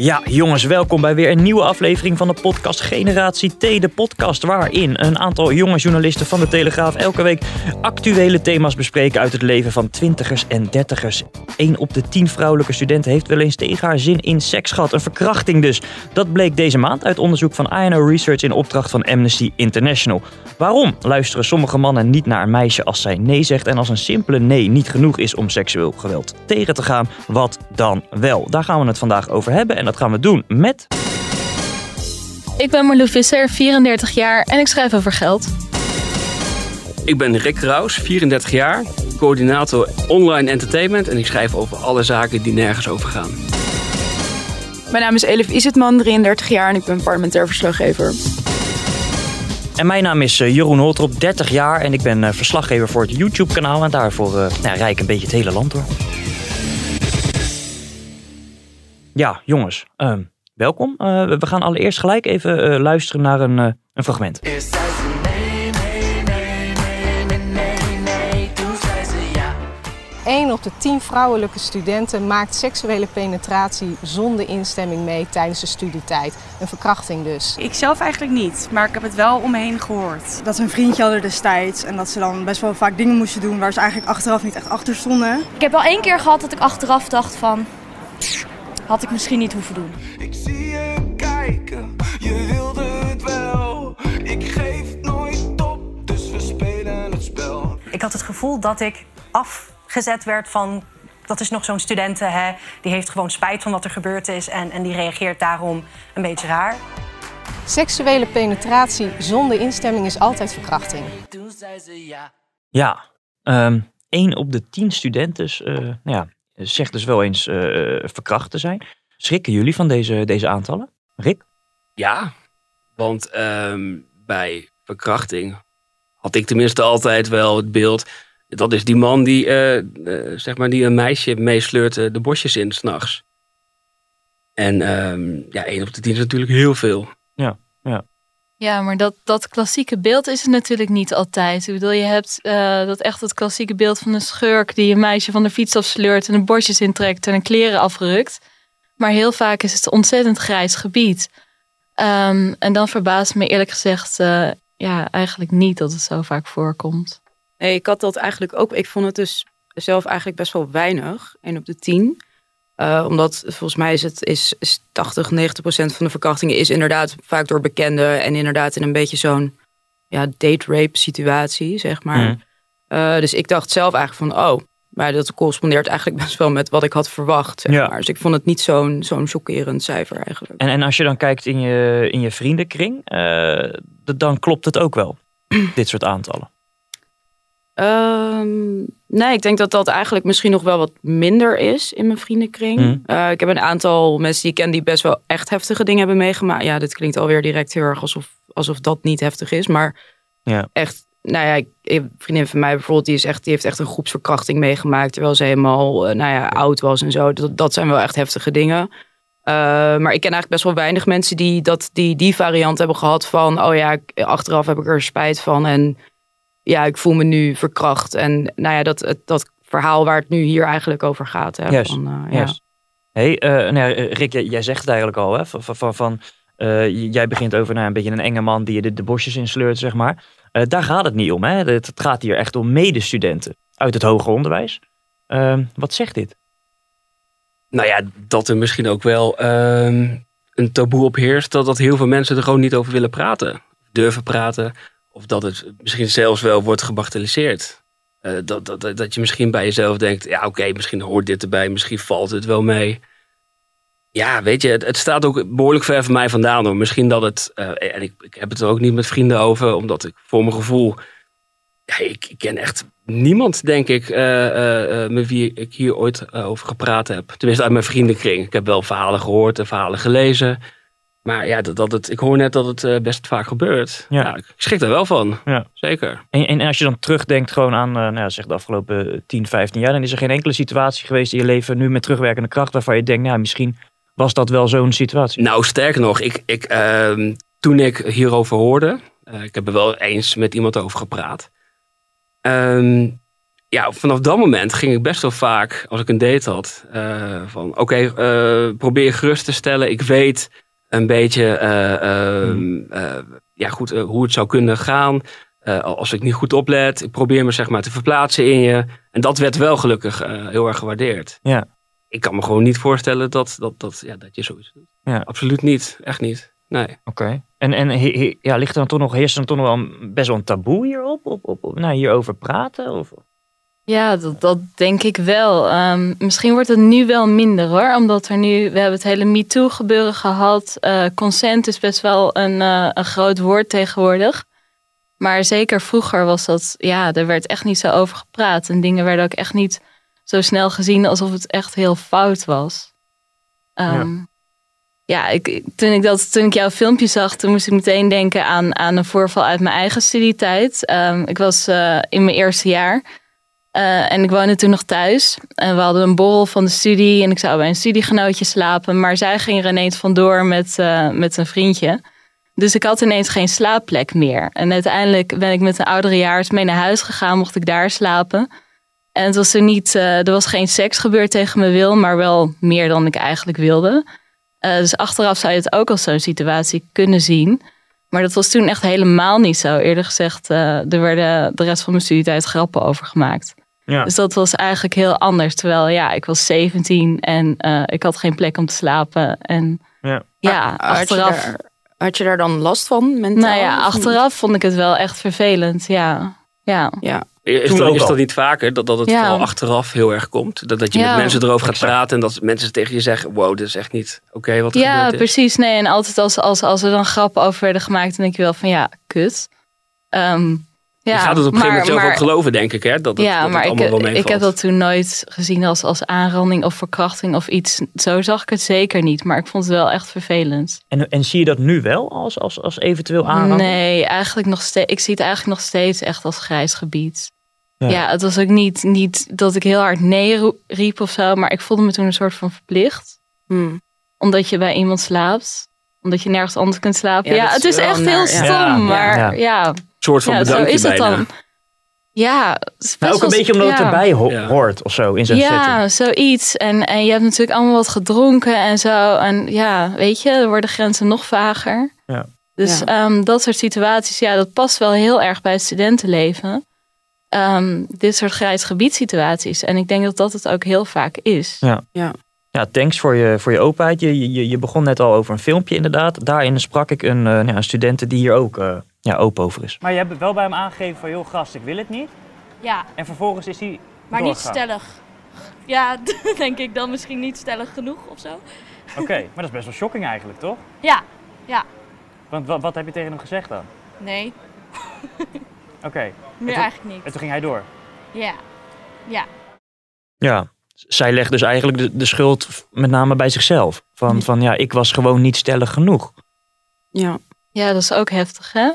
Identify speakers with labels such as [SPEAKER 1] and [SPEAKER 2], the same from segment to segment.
[SPEAKER 1] Ja, jongens, welkom bij weer een nieuwe aflevering van de podcast Generatie T, de podcast waarin een aantal jonge journalisten van de Telegraaf elke week actuele thema's bespreken uit het leven van twintigers en dertigers. Eén op de tien vrouwelijke studenten heeft wel eens tegen haar zin in seks gehad, een verkrachting dus. Dat bleek deze maand uit onderzoek van INO Research in opdracht van Amnesty International. Waarom luisteren sommige mannen niet naar een meisje als zij nee zegt en als een simpele nee niet genoeg is om seksueel geweld tegen te gaan? Wat dan wel? Daar gaan we het vandaag over hebben en dat gaan we doen met...
[SPEAKER 2] Ik ben Marlou Visser, 34 jaar en ik schrijf over geld.
[SPEAKER 3] Ik ben Rick Raus, 34 jaar, coördinator online entertainment en ik schrijf over alle zaken die nergens over gaan.
[SPEAKER 4] Mijn naam is Elif Izetman, 33 jaar en ik ben parlementair verslaggever.
[SPEAKER 1] En mijn naam is eh, Jeroen Holtrop, 30 jaar en ik ben eh, verslaggever voor het YouTube-kanaal. En daarvoor uh, nou, rij ik een beetje het hele land door. Ja, jongens, uh, welkom. Uh, we gaan allereerst gelijk even uh, luisteren naar een, een fragment.
[SPEAKER 5] Eerst zei ze nee, nee, nee, nee, nee, nee, nee, toen zei ze ja.
[SPEAKER 6] 1 op de 10 vrouwelijke studenten maakt seksuele penetratie zonder instemming mee tijdens de studietijd. Een verkrachting dus.
[SPEAKER 7] Ik zelf eigenlijk niet, maar ik heb het wel om me heen gehoord.
[SPEAKER 8] Dat ze een vriendje hadden destijds en dat ze dan best wel vaak dingen moesten doen waar ze eigenlijk achteraf niet echt achter stonden.
[SPEAKER 9] Ik heb wel één keer gehad dat ik achteraf dacht van had ik misschien niet hoeven doen.
[SPEAKER 5] Ik zie je kijken, je wilde het wel. Ik geef nooit op, dus we spelen het spel.
[SPEAKER 10] Ik had het gevoel dat ik afgezet werd van... dat is nog zo'n studenten, hè, die heeft gewoon spijt van wat er gebeurd is... en, en die reageert daarom een beetje raar.
[SPEAKER 6] Seksuele penetratie zonder instemming is altijd verkrachting.
[SPEAKER 5] Toen zei ze ja.
[SPEAKER 1] Ja, um, één op de tien studenten uh, nou ja, zegt dus wel eens uh, verkracht te zijn. Schrikken jullie van deze, deze aantallen? Rick?
[SPEAKER 3] Ja, want um, bij verkrachting had ik tenminste altijd wel het beeld. Dat is die man die, uh, uh, zeg maar die een meisje meesleurt de bosjes in s'nachts. En um, ja, één op de tien is natuurlijk heel veel.
[SPEAKER 1] Ja, ja.
[SPEAKER 2] Ja, maar dat, dat klassieke beeld is het natuurlijk niet altijd. Ik bedoel, je hebt uh, dat echt het klassieke beeld van een schurk die een meisje van de fiets afsleurt en de bosjes intrekt en een kleren afrukt. Maar heel vaak is het een ontzettend grijs gebied. Um, en dan verbaast me eerlijk gezegd uh, ja, eigenlijk niet dat het zo vaak voorkomt.
[SPEAKER 4] Nee, ik had dat eigenlijk ook. Ik vond het dus zelf eigenlijk best wel weinig. 1 op de 10. Uh, omdat volgens mij is het is, is 80, 90 procent van de verkrachtingen is inderdaad vaak door bekenden. En inderdaad in een beetje zo'n ja, date rape situatie, zeg maar. Mm. Uh, dus ik dacht zelf eigenlijk van, oh, maar dat correspondeert eigenlijk best wel met wat ik had verwacht. Zeg
[SPEAKER 1] Ja.
[SPEAKER 4] maar. Dus ik vond het niet zo'n zo'n chockerend cijfer eigenlijk.
[SPEAKER 1] En, en als je dan kijkt in je, in je vriendenkring, uh, dan klopt het ook wel, dit soort aantallen.
[SPEAKER 4] Um, nee, ik denk dat dat eigenlijk misschien nog wel wat minder is in mijn vriendenkring.
[SPEAKER 1] Mm.
[SPEAKER 4] Uh, ik heb een aantal mensen die ik ken die best wel echt heftige dingen hebben meegemaakt. Ja, dit klinkt alweer direct heel erg alsof, alsof dat niet heftig is. Maar
[SPEAKER 1] ja.
[SPEAKER 4] echt, nou ja, ik, een vriendin van mij bijvoorbeeld, die, is echt, die heeft echt een groepsverkrachting meegemaakt. Terwijl ze helemaal, uh, nou ja, oud was en zo. Dat, dat zijn wel echt heftige dingen. Uh, maar ik ken eigenlijk best wel weinig mensen die dat, die, die variant hebben gehad van... oh ja, achteraf heb ik er spijt van en ja, ik voel me nu verkracht. En nou ja, dat, dat verhaal waar het nu hier eigenlijk over gaat. Hè,
[SPEAKER 1] yes.
[SPEAKER 4] van, uh,
[SPEAKER 1] yes.
[SPEAKER 4] ja.
[SPEAKER 1] Hey, uh, nou ja, Rick, jij, jij, zegt het eigenlijk al, hè? Van, van, van uh, jij begint over nou, een beetje een enge man die je de, de bosjes insleurt, zeg maar. Uh, daar gaat het niet om, hè? Het, het gaat hier echt om medestudenten uit het hoger onderwijs. Uh, wat zegt dit?
[SPEAKER 3] Nou ja, dat er misschien ook wel een taboe op heerst, dat, dat heel veel mensen er gewoon niet over willen praten. Durven praten. Of dat het misschien zelfs wel wordt gebagatelliseerd. Uh, dat, dat, dat je misschien bij jezelf denkt, ja oké, misschien hoort dit erbij, misschien valt het wel mee. Ja, weet je, het, staat ook behoorlijk ver van mij vandaan hoor. Misschien dat het, uh, en ik, ik, heb het er ook niet met vrienden over, omdat ik voor mijn gevoel Ja, ik, ik ken echt niemand, denk ik, eh, eh, eh, met wie ik hier ooit eh, over gepraat heb. Tenminste, uit mijn vriendenkring. Ik heb wel verhalen gehoord en verhalen gelezen. Maar ja, dat, dat het, ik hoor net dat het eh, best vaak gebeurt.
[SPEAKER 1] Ja.
[SPEAKER 3] Ik schrik daar wel van.
[SPEAKER 1] Ja.
[SPEAKER 3] Zeker.
[SPEAKER 1] En, en als je dan terugdenkt gewoon aan eh, nou ja, zeg de afgelopen 10, 15 jaar, dan is er geen enkele situatie geweest in je leven nu met terugwerkende kracht waarvan je denkt, nou misschien was dat wel zo'n situatie.
[SPEAKER 3] Nou, sterker nog, ik, ik, ehm, toen ik hierover hoorde, eh, ik heb er wel eens met iemand over gepraat. Ehm, ja, vanaf dat moment ging ik best wel vaak, als ik een date had, eh, van oké, eh, probeer gerust te stellen. Ik weet een beetje eh, ehm, eh, ja, goed, eh, hoe het zou kunnen gaan. Als ik niet goed oplet, ik probeer me zeg maar te verplaatsen in je. En dat werd wel gelukkig heel erg gewaardeerd.
[SPEAKER 1] Ja.
[SPEAKER 3] Ik kan me gewoon niet voorstellen dat, dat, dat, ja, dat je zoiets doet.
[SPEAKER 1] Ja.
[SPEAKER 3] Absoluut niet. Echt niet. Nee.
[SPEAKER 1] Oké. En, en he- he- ja, ligt er dan toch nog, heerst er dan toch nog wel best wel een taboe hierop? Op, op, op, nou, hierover praten? Of?
[SPEAKER 2] Ja, dat, dat denk ik wel. Ehm, misschien wordt het nu wel minder hoor. Omdat er nu, we hebben het hele MeToo gebeuren gehad. Eh, consent is best wel een, eh, een groot woord tegenwoordig. Maar zeker vroeger was dat, ja, er werd echt niet zo over gepraat. En dingen werden ook echt niet zo snel gezien alsof het echt heel fout was. Ehm, ja, ik, ik- toen, ik dat, toen ik jouw filmpje zag, toen moest ik meteen denken aan, aan een voorval uit mijn eigen studietijd. Ehm, ik was eh, in mijn eerste jaar. Eh, en ik woonde toen nog thuis. En we hadden een borrel van de studie. En ik zou bij een studiegenootje slapen. Maar zij ging er ineens vandoor met, eh, met een vriendje. Dus ik had ineens geen slaapplek meer. En uiteindelijk ben ik met een ouderejaars mee naar huis gegaan. Mocht ik daar slapen. En het was er niet... eh, er was geen seks gebeurd tegen mijn wil. Maar wel meer dan ik eigenlijk wilde. Dus achteraf zou je het ook als zo'n situatie kunnen zien. Maar dat was toen echt helemaal niet zo. Eerder gezegd, er werden de rest van mijn studietijd grappen over gemaakt.
[SPEAKER 1] Ja.
[SPEAKER 2] Dus dat was eigenlijk heel anders. Terwijl ja, ik was 17 en eh, ik had geen plek om te slapen. En
[SPEAKER 1] Ja.
[SPEAKER 2] ja,
[SPEAKER 4] had je
[SPEAKER 2] achteraf.
[SPEAKER 4] daar- Had je daar dan last van, mentaal?
[SPEAKER 2] Nou ja, achteraf vond ik het wel echt vervelend. Ja, ja.
[SPEAKER 4] Ja.
[SPEAKER 3] Is, dat,
[SPEAKER 1] ook
[SPEAKER 3] is
[SPEAKER 1] al.
[SPEAKER 3] dat niet vaker dat, dat het
[SPEAKER 2] Ja.
[SPEAKER 3] vooral achteraf heel erg komt? Dat, dat je
[SPEAKER 2] Ja.
[SPEAKER 3] met mensen erover gaat praten en dat mensen tegen je zeggen: Wow, dit is echt niet oké wat er
[SPEAKER 2] Ja,
[SPEAKER 3] gebeurd is.
[SPEAKER 2] precies. Nee, en altijd als, als, als er dan grappen over werden gemaakt, dan denk je wel van ja, kut. Ehm, ja,
[SPEAKER 3] je gaat het op een gegeven moment zelf
[SPEAKER 2] maar-
[SPEAKER 3] ook geloven, denk ik. Hè? Dat het,
[SPEAKER 2] ja,
[SPEAKER 3] dat het
[SPEAKER 2] maar ik,
[SPEAKER 3] allemaal wel
[SPEAKER 2] ik heb dat toen nooit gezien als, als aanranding of verkrachting of iets. Zo zag ik het zeker niet, maar ik vond het wel echt vervelend.
[SPEAKER 1] En, en zie je dat nu wel als, als, als eventueel aanranding?
[SPEAKER 2] Nee, eigenlijk nog steeds. Ik zie het eigenlijk nog steeds echt als grijs gebied.
[SPEAKER 1] Ja.
[SPEAKER 2] Ja, het was ook niet, niet dat ik heel hard nee riep of zo, maar ik voelde me toen een soort van verplicht.
[SPEAKER 4] Hmm.
[SPEAKER 2] Omdat je bij iemand slaapt. Omdat je nergens anders kunt slapen.
[SPEAKER 4] Ja,
[SPEAKER 2] het
[SPEAKER 4] is
[SPEAKER 2] echt
[SPEAKER 4] naar,
[SPEAKER 2] heel
[SPEAKER 4] ja.
[SPEAKER 2] stom,
[SPEAKER 1] Ja, ja,
[SPEAKER 2] maar
[SPEAKER 1] ja.
[SPEAKER 3] Soort van
[SPEAKER 2] ja, zo
[SPEAKER 3] bedankje
[SPEAKER 2] is het dan. Ja, het is
[SPEAKER 1] Maar
[SPEAKER 2] best
[SPEAKER 1] ook een beetje omdat het erbij ho- hoort of zo in zo'n setting.
[SPEAKER 2] Ja, zoiets. En, en je hebt natuurlijk allemaal wat gedronken en zo. En ja, weet je, er worden grenzen nog vager.
[SPEAKER 1] Ja.
[SPEAKER 2] Dus
[SPEAKER 4] Ja.
[SPEAKER 2] ehm, dat soort situaties, ja, dat past wel heel erg bij het studentenleven. Ehm, dit soort grijs gebiedssituaties. En ik denk dat dat het ook heel vaak is.
[SPEAKER 1] Ja.
[SPEAKER 4] Ja.
[SPEAKER 1] Ja, thanks voor je, voor je openheid. Je, je, je begon net al over een filmpje inderdaad. Daarin sprak ik een, eh, ja, een studente die hier ook eh, ja, open over is.
[SPEAKER 11] Maar je hebt wel bij hem aangegeven van, joh gast, ik wil het niet.
[SPEAKER 9] Ja,
[SPEAKER 11] En vervolgens is hij
[SPEAKER 9] maar niet stellig. Ja, denk ik dan misschien niet stellig genoeg of zo.
[SPEAKER 11] Oké, maar dat is best wel shocking eigenlijk, toch?
[SPEAKER 9] Ja, ja,
[SPEAKER 11] Want wat, wat heb je tegen hem gezegd dan?
[SPEAKER 9] nee,
[SPEAKER 11] Oké.
[SPEAKER 9] Meer
[SPEAKER 11] toen-
[SPEAKER 9] eigenlijk niet.
[SPEAKER 11] En toen ging hij door.
[SPEAKER 9] Ja, ja,
[SPEAKER 1] Ja, zij legt dus eigenlijk de, de schuld met name bij zichzelf. Van, van ja, ik was gewoon niet stellig genoeg.
[SPEAKER 4] Ja.
[SPEAKER 2] Ja, dat is ook heftig, hè?
[SPEAKER 1] Ik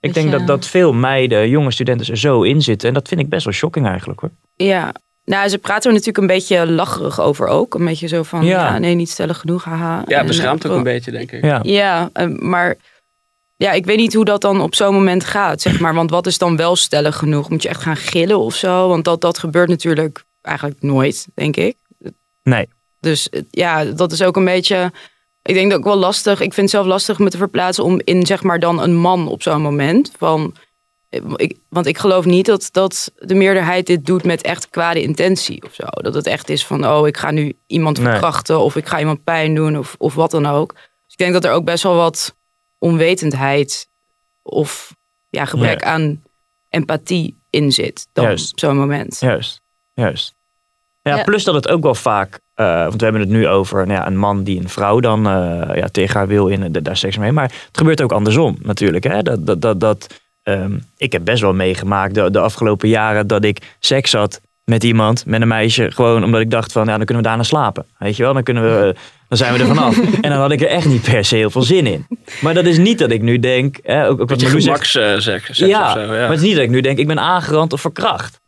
[SPEAKER 2] Dat
[SPEAKER 1] denk
[SPEAKER 2] je-
[SPEAKER 1] dat, dat veel meiden, jonge studenten er zo in zitten. En dat vind ik best wel shocking eigenlijk hoor.
[SPEAKER 4] Ja. Nou, ze praten er natuurlijk een beetje lacherig over ook. Een beetje zo van,
[SPEAKER 1] Ja.
[SPEAKER 4] ja, nee, niet stellig genoeg, haha.
[SPEAKER 3] Ja,
[SPEAKER 4] En,
[SPEAKER 3] beschaamt ook
[SPEAKER 4] eh,
[SPEAKER 3] een beetje, denk ik.
[SPEAKER 1] Ja,
[SPEAKER 4] Ja, eh, maar ja, ik weet niet hoe dat dan op zo'n moment gaat, zeg maar. Want wat is dan wel stellig genoeg? Moet je echt gaan gillen of zo? Want dat, dat gebeurt natuurlijk eigenlijk nooit, denk ik.
[SPEAKER 1] nee.
[SPEAKER 4] Dus eh, ja, dat is ook een beetje... Ik denk dat ook wel lastig... Ik vind het zelf lastig me te verplaatsen om in, zeg maar, dan een man op zo'n moment. Van, eh, ik, want ik geloof niet dat, dat de meerderheid dit doet met echt kwade intentie of zo. Dat het echt is van, oh, ik ga nu iemand
[SPEAKER 1] Nee.
[SPEAKER 4] verkrachten... of ik ga iemand pijn doen of, of wat dan ook. Dus ik denk dat er ook best wel wat onwetendheid... of ja, gebrek aan empathie in zit dan
[SPEAKER 1] Juist.
[SPEAKER 4] op zo'n moment.
[SPEAKER 1] Juist, juist. Ja,
[SPEAKER 2] Ja.
[SPEAKER 1] plus dat het ook wel vaak, eh, want we hebben het nu over nou ja, een man die een vrouw dan eh, ja, tegen haar wil in de, daar seks mee. Maar het gebeurt ook andersom natuurlijk. Hè? Dat, dat, dat, dat ehm, ik heb best wel meegemaakt de, de afgelopen jaren dat ik seks had met iemand, met een meisje. Gewoon omdat ik dacht van, ja, dan kunnen we daarna slapen. Weet je wel, dan, kunnen we, dan zijn we er vanaf. en dan had ik er echt niet per se heel veel zin in. Maar dat is niet dat ik nu denk... Hè, ook, ook wat Marloes zegt,
[SPEAKER 3] seks
[SPEAKER 1] ja,
[SPEAKER 3] of zo. Ja.
[SPEAKER 1] maar het is niet dat ik nu denk, ik ben aangerand of verkracht.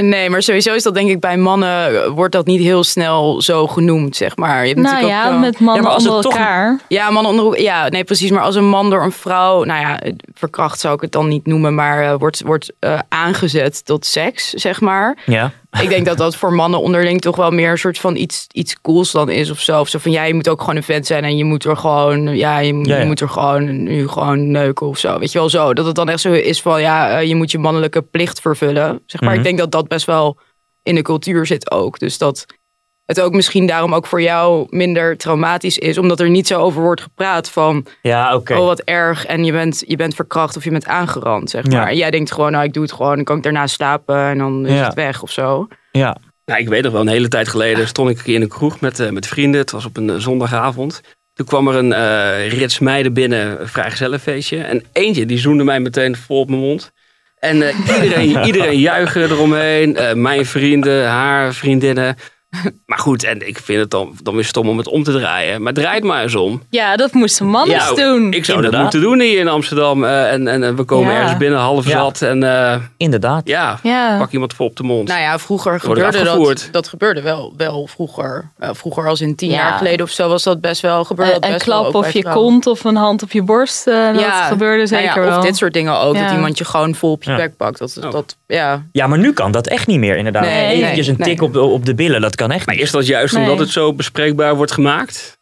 [SPEAKER 4] Nee, maar sowieso is dat denk ik bij mannen eh, wordt dat niet heel snel zo genoemd, zeg maar. Je hebt
[SPEAKER 2] Nou
[SPEAKER 4] natuurlijk
[SPEAKER 2] ja,
[SPEAKER 4] ook, wel-
[SPEAKER 2] met mannen
[SPEAKER 4] maar als het
[SPEAKER 2] onder
[SPEAKER 4] toch-
[SPEAKER 2] elkaar.
[SPEAKER 4] Ja, mannen onder Ja, nee, precies. Maar als een man door een vrouw, nou ja, verkracht zou ik het dan niet noemen, maar eh, wordt, wordt eh, aangezet tot seks, zeg maar.
[SPEAKER 1] Ja.
[SPEAKER 4] Ik denk dat dat voor mannen onderling toch wel meer een soort van iets, iets cools dan is of zo. Of zo van, ja, je moet ook gewoon een vent zijn en je moet er gewoon, ja, je, moet-
[SPEAKER 1] Ja, ja.
[SPEAKER 4] je moet er gewoon nu gewoon neuken of zo. Weet je wel zo. Dat het dan echt zo is van, ja, eh, je moet je mannelijke plicht vervullen. Zeg maar,
[SPEAKER 1] Mhm.
[SPEAKER 4] ik denk dat dat best wel in de cultuur zit ook. Dus dat het ook misschien daarom ook voor jou minder traumatisch is. Omdat er niet zo over wordt gepraat van...
[SPEAKER 1] Ja, oké.
[SPEAKER 4] Oh, wat erg. En je bent, je bent verkracht of je bent aangerand, zeg
[SPEAKER 1] Ja.
[SPEAKER 4] maar. En jij denkt gewoon, nou, ik doe het gewoon. Dan kan ik daarna slapen en dan is
[SPEAKER 3] Ja.
[SPEAKER 4] het weg of zo.
[SPEAKER 1] Ja.
[SPEAKER 3] Nou, ik weet nog wel, een hele tijd geleden stond ik in een kroeg met, eh, met vrienden. Het was op een eh, zondagavond. Toen kwam er een eh rits meiden binnen, een vrijgezellenfeestje. En eentje, die zoende mij meteen vol op mijn mond. En eh, iedereen, iedereen juichen eromheen. Eh, mijn vrienden, haar vriendinnen. Maar goed, en ik vind het dan, dan weer stom om het om te draaien. Maar draait maar eens om.
[SPEAKER 2] Ja, dat moesten mannen
[SPEAKER 3] Ja,
[SPEAKER 2] doen.
[SPEAKER 3] Ik zou
[SPEAKER 1] Inderdaad.
[SPEAKER 3] dat moeten doen hier in Amsterdam. eh, en, en, en we komen
[SPEAKER 2] Ja.
[SPEAKER 3] ergens binnen, half
[SPEAKER 1] Ja.
[SPEAKER 3] zat. En eh,
[SPEAKER 1] Inderdaad.
[SPEAKER 3] ja,
[SPEAKER 2] Ja.
[SPEAKER 3] pak iemand vol op de mond.
[SPEAKER 4] Nou ja, vroeger gebeurde dat. Dat gebeurde wel, wel vroeger. Eh, vroeger als in tien
[SPEAKER 2] Ja.
[SPEAKER 4] jaar geleden of zo was dat best wel gebeurde. dat
[SPEAKER 2] een
[SPEAKER 4] best wel
[SPEAKER 2] klap
[SPEAKER 4] bij
[SPEAKER 2] je
[SPEAKER 4] vrouwen.
[SPEAKER 2] kont of een hand op je borst. eh, dat gebeurde
[SPEAKER 4] nou ja,
[SPEAKER 2] zeker wel.
[SPEAKER 4] Of dit soort dingen ook.
[SPEAKER 2] Ja.
[SPEAKER 4] Dat iemand je gewoon vol op je
[SPEAKER 1] Ja.
[SPEAKER 4] bek pakt. Dat, dat, ja.
[SPEAKER 1] Ja, maar nu kan dat echt niet meer inderdaad.
[SPEAKER 4] Nee,
[SPEAKER 1] Eventjes
[SPEAKER 4] nee,
[SPEAKER 1] een tik
[SPEAKER 4] nee.
[SPEAKER 1] op, de, op de billen, dat kan echt
[SPEAKER 3] Maar
[SPEAKER 1] niet.
[SPEAKER 3] is dat juist
[SPEAKER 2] Nee.
[SPEAKER 3] omdat het zo bespreekbaar wordt gemaakt?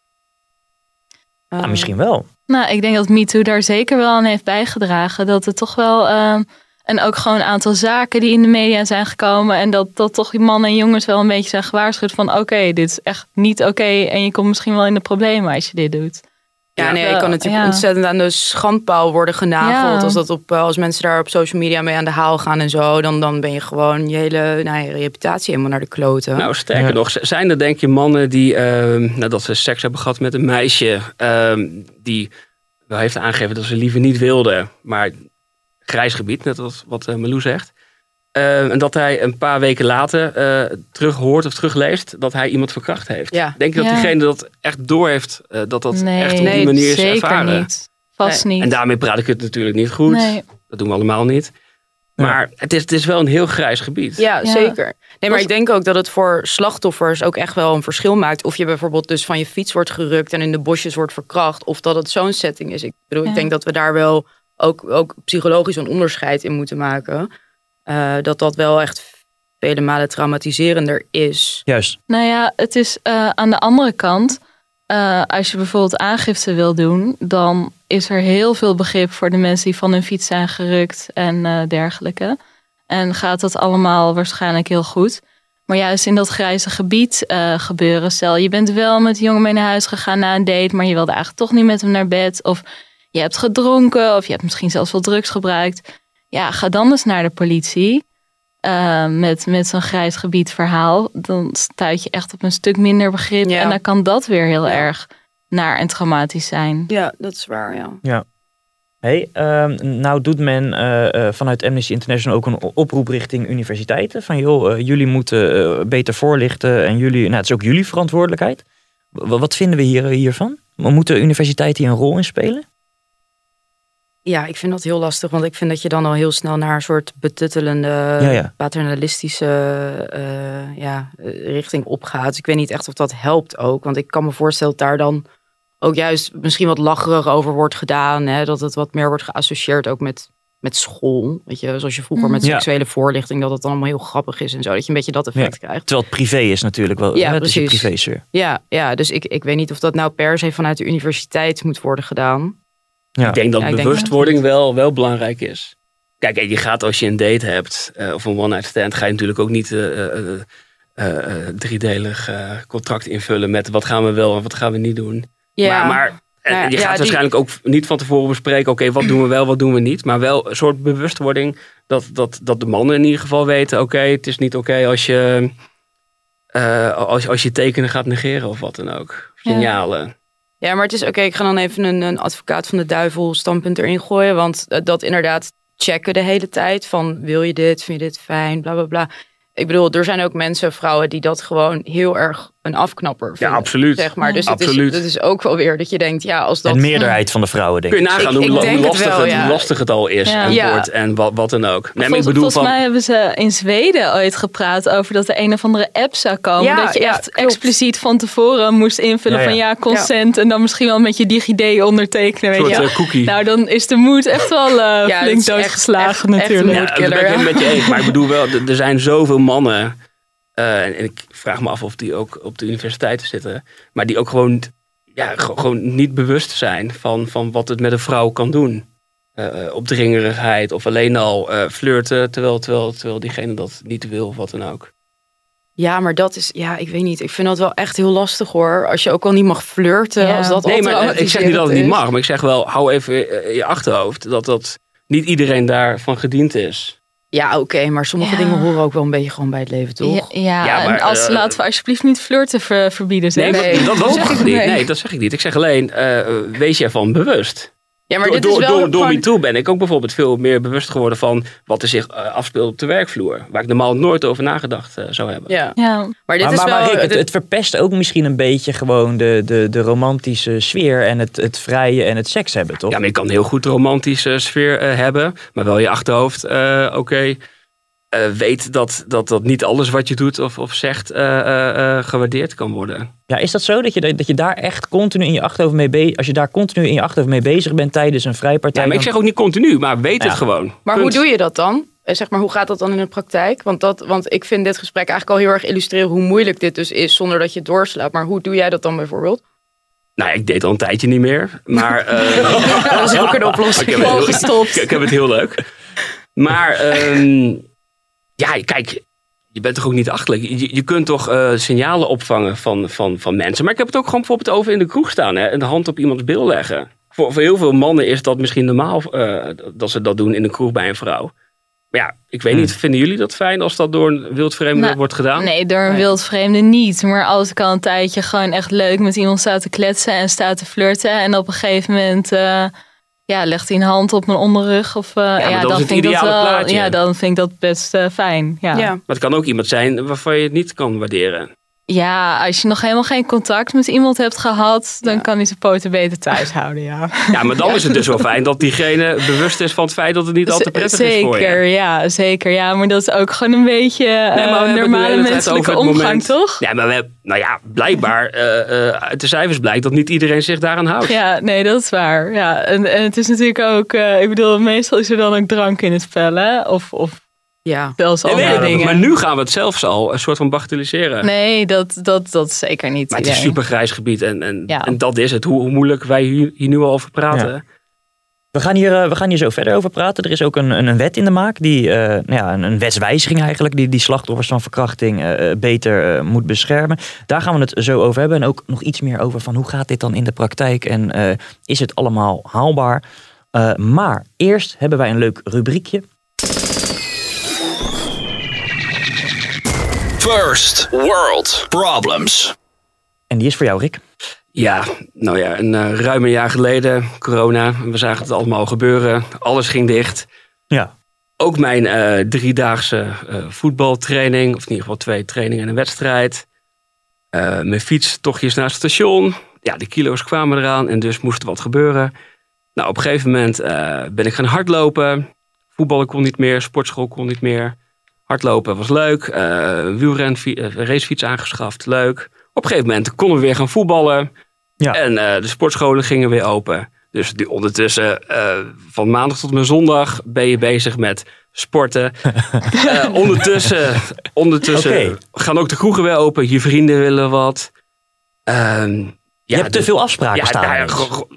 [SPEAKER 1] Ja, misschien wel.
[SPEAKER 2] Nou, ik denk dat MeToo daar zeker wel aan heeft bijgedragen. Dat het toch wel. ehm, en ook gewoon een aantal zaken die in de media zijn gekomen. En dat, dat toch die mannen en jongens wel een beetje zijn gewaarschuwd van oké, dit is echt niet oké. en je komt misschien wel in de problemen als je dit doet.
[SPEAKER 4] Ja, nee, je kan natuurlijk
[SPEAKER 2] ja.
[SPEAKER 4] ontzettend aan de schandpaal worden genageld.
[SPEAKER 2] Ja.
[SPEAKER 4] Als, dat op, eh, als mensen daar op social media mee aan de haal gaan en zo, dan, dan ben je gewoon je hele nou, je reputatie helemaal naar de kloten.
[SPEAKER 3] Nou, sterker
[SPEAKER 1] Ja.
[SPEAKER 3] nog, zijn er denk je mannen die, ehm, nadat ze seks hebben gehad met een meisje, ehm, die wel heeft aangegeven dat ze liever niet wilde, maar grijs gebied, net als wat uh, Malou zegt. Ehm, en dat hij een paar weken later eh terug hoort of terugleest dat hij iemand verkracht heeft.
[SPEAKER 4] Ja.
[SPEAKER 3] Denk je dat
[SPEAKER 2] Ja.
[SPEAKER 3] diegene dat echt door heeft, eh, dat dat
[SPEAKER 2] nee,
[SPEAKER 3] echt op
[SPEAKER 4] nee,
[SPEAKER 3] die manier is
[SPEAKER 2] zeker
[SPEAKER 3] ervaren?
[SPEAKER 2] niet. Vast
[SPEAKER 4] Nee.
[SPEAKER 2] niet.
[SPEAKER 3] En daarmee praat ik het natuurlijk niet goed.
[SPEAKER 2] Nee.
[SPEAKER 3] Dat doen we allemaal niet. Maar het, is, het is wel een heel grijs gebied.
[SPEAKER 4] Ja,
[SPEAKER 2] Ja.
[SPEAKER 4] zeker. Nee, maar
[SPEAKER 2] Was-
[SPEAKER 4] ik denk ook dat het voor slachtoffers ook echt wel een verschil maakt. Of je bijvoorbeeld dus van je fiets wordt gerukt en in de bosjes wordt verkracht. Of dat het zo'n setting is. Ik bedoel,
[SPEAKER 2] Ja.
[SPEAKER 4] ik denk dat we daar wel ook, ook psychologisch een onderscheid in moeten maken. Eh, dat dat wel echt vele malen traumatiserender is.
[SPEAKER 1] Juist.
[SPEAKER 2] Nou ja, het is eh, aan de andere kant, eh, als je bijvoorbeeld aangifte wil doen, dan is er heel veel begrip voor de mensen die van hun fiets zijn gerukt en eh, dergelijke. En gaat dat allemaal waarschijnlijk heel goed. Maar juist in dat grijze gebied eh, gebeuren. Stel, je bent wel met de jongen mee naar huis gegaan na een date, maar je wilde eigenlijk toch niet met hem naar bed. Of je hebt gedronken, of je hebt misschien zelfs wel drugs gebruikt. Ja, ga dan eens naar de politie eh, met, met zo'n grijs gebied verhaal, dan stuit je echt op een stuk minder begrip.
[SPEAKER 4] Ja.
[SPEAKER 2] En dan kan dat weer heel
[SPEAKER 4] Ja.
[SPEAKER 2] erg naar en traumatisch zijn.
[SPEAKER 4] Ja, dat is waar, ja.
[SPEAKER 1] Hey, ehm, nou doet men eh, eh, vanuit Amnesty International ook een oproep richting universiteiten. Van joh, jullie moeten beter voorlichten en jullie, nou, het is ook jullie verantwoordelijkheid. W- wat vinden we hier, hiervan? Moeten universiteiten hier een rol in spelen?
[SPEAKER 4] Ja, ik vind dat heel lastig, want ik vind dat je dan al heel snel naar een soort betuttelende,
[SPEAKER 1] Ja, ja.
[SPEAKER 4] paternalistische eh, ja, eh, richting opgaat. Dus ik weet niet echt of dat helpt ook, want ik kan me voorstellen dat daar dan ook juist misschien wat lacherig over wordt gedaan. Hè? Dat het wat meer wordt geassocieerd ook met, met school. Weet je, zoals je vroeger met.
[SPEAKER 1] Ja.
[SPEAKER 4] seksuele voorlichting, dat het dan allemaal heel grappig is en zo. Dat je een beetje dat effect
[SPEAKER 1] Ja.
[SPEAKER 4] krijgt.
[SPEAKER 1] Terwijl het privé is natuurlijk wel.
[SPEAKER 4] Ja,
[SPEAKER 1] hè, is privésfeer.
[SPEAKER 4] Ja, ja, dus ik, ik weet niet of dat nou per se vanuit de universiteit moet worden gedaan.
[SPEAKER 1] Ja.
[SPEAKER 3] Ik denk dat
[SPEAKER 4] Ja, ik denk
[SPEAKER 3] bewustwording wel, wel belangrijk is. Kijk, je gaat als je een date hebt eh, of een one-night stand, ga je natuurlijk ook niet eh, eh, eh, eh, eh, driedelig contract invullen met wat gaan we wel en wat gaan we niet doen.
[SPEAKER 4] Ja.
[SPEAKER 3] Maar, maar en
[SPEAKER 4] Ja,
[SPEAKER 3] je
[SPEAKER 4] ja,
[SPEAKER 3] gaat
[SPEAKER 4] die-
[SPEAKER 3] waarschijnlijk ook niet van tevoren bespreken, oké, wat doen we wel, wat doen we niet. Maar wel een soort bewustwording dat, dat, dat de mannen in ieder geval weten, oké, het is niet oké als je eh, als, als je tekenen gaat negeren of wat dan ook. Signalen.
[SPEAKER 4] Ja, maar het is oké. ik ga dan even een, een advocaat van de duivel standpunt erin gooien. Want eh, dat inderdaad, checken de hele tijd. Van wil je dit, vind je dit fijn, bla bla bla. Ik bedoel, er zijn ook mensen, vrouwen, die dat gewoon heel erg een afknapper vinden.
[SPEAKER 3] absoluut.
[SPEAKER 4] Zeg maar. Dus het is,
[SPEAKER 3] Absoluut.
[SPEAKER 4] dat is ook wel weer dat je denkt, ja, als dat...
[SPEAKER 1] Een meerderheid van de vrouwen, denk
[SPEAKER 3] Kun
[SPEAKER 1] ik.
[SPEAKER 3] je nagaan
[SPEAKER 4] Ik-
[SPEAKER 3] hoe,
[SPEAKER 4] ik het
[SPEAKER 3] lastig,
[SPEAKER 4] wel,
[SPEAKER 3] het,
[SPEAKER 4] ja.
[SPEAKER 3] hoe lastig het al is
[SPEAKER 2] Ja.
[SPEAKER 3] en
[SPEAKER 4] Ja.
[SPEAKER 3] wordt en wat, wat dan ook. Nee, ik
[SPEAKER 2] Volgens,
[SPEAKER 3] bedoel
[SPEAKER 2] volgens
[SPEAKER 3] van,
[SPEAKER 2] mij hebben ze in Zweden ooit gepraat over dat er een of andere app zou komen.
[SPEAKER 4] Ja,
[SPEAKER 2] dat je
[SPEAKER 4] ja,
[SPEAKER 2] echt
[SPEAKER 4] klopt.
[SPEAKER 2] expliciet van tevoren moest invullen
[SPEAKER 1] Ja, ja.
[SPEAKER 2] van ja, consent. En dan misschien wel met je DigiD ondertekenen.
[SPEAKER 3] een
[SPEAKER 2] Weet
[SPEAKER 3] soort
[SPEAKER 2] je.
[SPEAKER 3] eh, cookie.
[SPEAKER 2] Nou, dan is de moed echt wel eh,
[SPEAKER 4] Ja,
[SPEAKER 2] flink
[SPEAKER 4] echt-
[SPEAKER 2] doodgeslagen
[SPEAKER 4] echt- echt
[SPEAKER 2] natuurlijk.
[SPEAKER 4] moed.
[SPEAKER 3] Ja, dat ben ik
[SPEAKER 4] ja.
[SPEAKER 3] met je eens. Maar ik bedoel wel, er zijn zoveel mannen. Eh, en, en ik vraag me af of die ook op de universiteiten zitten. Maar die ook gewoon, ja, ge- gewoon niet bewust zijn van, van wat het met een vrouw kan doen. Eh, eh, opdringerigheid of alleen al eh, flirten. Terwijl, terwijl, terwijl diegene dat niet wil of wat dan ook.
[SPEAKER 4] Ja, maar dat is, ja, ik weet niet. Ik vind dat wel echt heel lastig hoor. Als je ook al niet mag flirten,
[SPEAKER 2] Ja.
[SPEAKER 4] als dat
[SPEAKER 3] Nee, maar ik zeg niet dat het niet mag. Maar ik zeg wel, hou even in je achterhoofd dat, dat niet iedereen daarvan gediend is.
[SPEAKER 4] Ja, oké, maar sommige
[SPEAKER 2] Ja.
[SPEAKER 4] dingen horen ook wel een beetje gewoon bij het leven, toch?
[SPEAKER 2] Ja, ja,
[SPEAKER 3] Ja, maar,
[SPEAKER 2] en als,
[SPEAKER 3] eh,
[SPEAKER 2] laten we alsjeblieft niet flirten ver- verbieden. Zeg.
[SPEAKER 3] Nee, dat, dat
[SPEAKER 4] dat
[SPEAKER 3] zeg ik niet. Nee, dat zeg ik niet. Ik zeg alleen, eh, wees je ervan bewust.
[SPEAKER 4] Ja, maar
[SPEAKER 3] door
[SPEAKER 4] dit is wel
[SPEAKER 3] door, door
[SPEAKER 4] gewoon-
[SPEAKER 3] MeToo ben ik ook bijvoorbeeld veel meer bewust geworden van wat er zich eh, afspeelt op de werkvloer. Waar ik normaal nooit over nagedacht eh, zou hebben.
[SPEAKER 4] Ja,
[SPEAKER 2] Ja.
[SPEAKER 4] maar dit
[SPEAKER 1] maar,
[SPEAKER 4] is
[SPEAKER 1] maar,
[SPEAKER 4] wel...
[SPEAKER 1] maar Rick, het,
[SPEAKER 4] dit-
[SPEAKER 1] het verpest ook misschien een beetje gewoon de, de, de romantische sfeer en het, het vrije en het seks hebben, toch?
[SPEAKER 3] Ja, maar je kan heel goed romantische sfeer eh, hebben. Maar wel je achterhoofd, eh, oké, eh, weet dat, dat, dat niet alles wat je doet of, of zegt eh, eh, eh, gewaardeerd kan worden.
[SPEAKER 1] Ja, is dat zo dat je, dat je daar echt continu in je achterhoofd mee bezig, als je daar continu in je achterhoofd mee bezig bent tijdens een vrijpartij?
[SPEAKER 3] Ja, maar ik zeg ook niet continu, maar weet
[SPEAKER 1] Ja.
[SPEAKER 3] het gewoon.
[SPEAKER 4] Maar
[SPEAKER 3] Punt.
[SPEAKER 4] hoe doe je dat dan? Eh, Zeg maar, hoe gaat dat dan in de praktijk? Want, dat, want ik vind dit gesprek eigenlijk al heel erg illustreren hoe moeilijk dit dus is zonder dat je het doorslaat. Maar hoe doe jij dat dan bijvoorbeeld?
[SPEAKER 3] Nou, ik deed al een tijdje niet meer. Maar, eh,
[SPEAKER 4] Dat is ook een oplossing.
[SPEAKER 3] Ik heb, het heel,
[SPEAKER 2] gestopt.
[SPEAKER 3] ik, ik heb het heel leuk. Maar ehm, ja, kijk, je bent toch ook niet achterlijk. Je, je kunt toch eh, signalen opvangen van, van, van mensen. Maar ik heb het ook gewoon bijvoorbeeld over in de kroeg staan. Hè, en de hand op iemands bil leggen. Voor, voor heel veel mannen is dat misschien normaal eh, dat ze dat doen in een kroeg bij een vrouw. Maar ja, ik weet niet, vinden jullie dat fijn als dat door een wildvreemde
[SPEAKER 2] Nou,
[SPEAKER 3] wordt gedaan?
[SPEAKER 2] Nee, door een wildvreemde niet. Maar als ik al een tijdje gewoon echt leuk met iemand sta te kletsen en sta te flirten. En op een gegeven moment eh, ja, legt hij een hand op mijn onderrug. Of, eh, ja, dan
[SPEAKER 3] het
[SPEAKER 2] vind ik dat
[SPEAKER 3] ideale
[SPEAKER 2] wel,
[SPEAKER 3] plaatje.
[SPEAKER 2] Ja, dan vind ik dat best eh, fijn. Ja.
[SPEAKER 4] Ja.
[SPEAKER 2] Ja.
[SPEAKER 3] Maar het kan ook iemand zijn waarvan je het niet kan waarderen.
[SPEAKER 2] Als je nog helemaal geen contact met iemand hebt gehad, dan kan hij zijn poten beter thuis houden. Ja.
[SPEAKER 3] Ja, maar dan is het dus wel fijn dat diegene bewust is van het feit dat het niet al te prettig is voor je.
[SPEAKER 2] Zeker, ja, zeker. Ja, maar dat is ook gewoon een beetje eh,
[SPEAKER 3] Nee, maar de
[SPEAKER 2] normale menselijke omgang,
[SPEAKER 3] moment-
[SPEAKER 2] toch?
[SPEAKER 3] Ja, maar we hebben, nou ja, blijkbaar eh, eh, uit de cijfers blijkt dat niet iedereen zich daaraan houdt.
[SPEAKER 2] Ja, nee, dat is waar. Ja, en, en het is natuurlijk ook, eh, ik bedoel, meestal is er dan ook drank in het spel, hè? Of, of
[SPEAKER 4] Ja.
[SPEAKER 2] zelfs
[SPEAKER 3] Nee, maar nu gaan we het zelfs al een soort van bagatelliseren.
[SPEAKER 2] Nee, dat, dat, dat is zeker niet.
[SPEAKER 3] maar het is een
[SPEAKER 2] idee.
[SPEAKER 3] super grijs gebied en, en,
[SPEAKER 2] Ja.
[SPEAKER 3] en dat is het. Hoe, hoe moeilijk wij hier, hier nu al over praten.
[SPEAKER 1] Ja. We gaan, hier, eh, we gaan hier zo verder over praten. Er is ook een, een, een wet in de maak, die, eh, nou ja, een, een wetswijziging eigenlijk, die die slachtoffers van verkrachting eh, eh, beter eh, moet beschermen. Daar gaan we het zo over hebben. En ook nog iets meer over van hoe gaat dit dan in de praktijk en eh, is het allemaal haalbaar? Eh, maar eerst hebben wij een leuk rubriekje.
[SPEAKER 12] First World Problems.
[SPEAKER 1] En die is voor jou, Rick.
[SPEAKER 3] Ja, nou ja, een uh, ruim een jaar geleden, corona. We zagen het allemaal gebeuren. Alles ging dicht.
[SPEAKER 1] Ja.
[SPEAKER 3] Ook mijn uh, driedaagse uh, voetbaltraining, of in ieder geval twee trainingen en een wedstrijd. Uh, mijn fietstochtjes naar het station. Ja, de kilo's kwamen eraan en dus moest er wat gebeuren. Nou, op een gegeven moment uh, ben ik gaan hardlopen. Voetballen kon niet meer, sportschool kon niet meer. Hardlopen was leuk. Uh, wielren, racefiets aangeschaft, leuk. Op een gegeven moment konden we weer gaan voetballen.
[SPEAKER 1] Ja.
[SPEAKER 3] En uh, de sportscholen gingen weer open. Dus die ondertussen, uh, van maandag tot en met zondag, ben je bezig met sporten. uh, ondertussen ondertussen
[SPEAKER 1] okay.
[SPEAKER 3] gaan ook de kroegen weer open. Je vrienden willen wat. Ehm,
[SPEAKER 1] ja, je hebt te veel afspraken
[SPEAKER 3] ja,
[SPEAKER 1] staan.
[SPEAKER 3] Ja,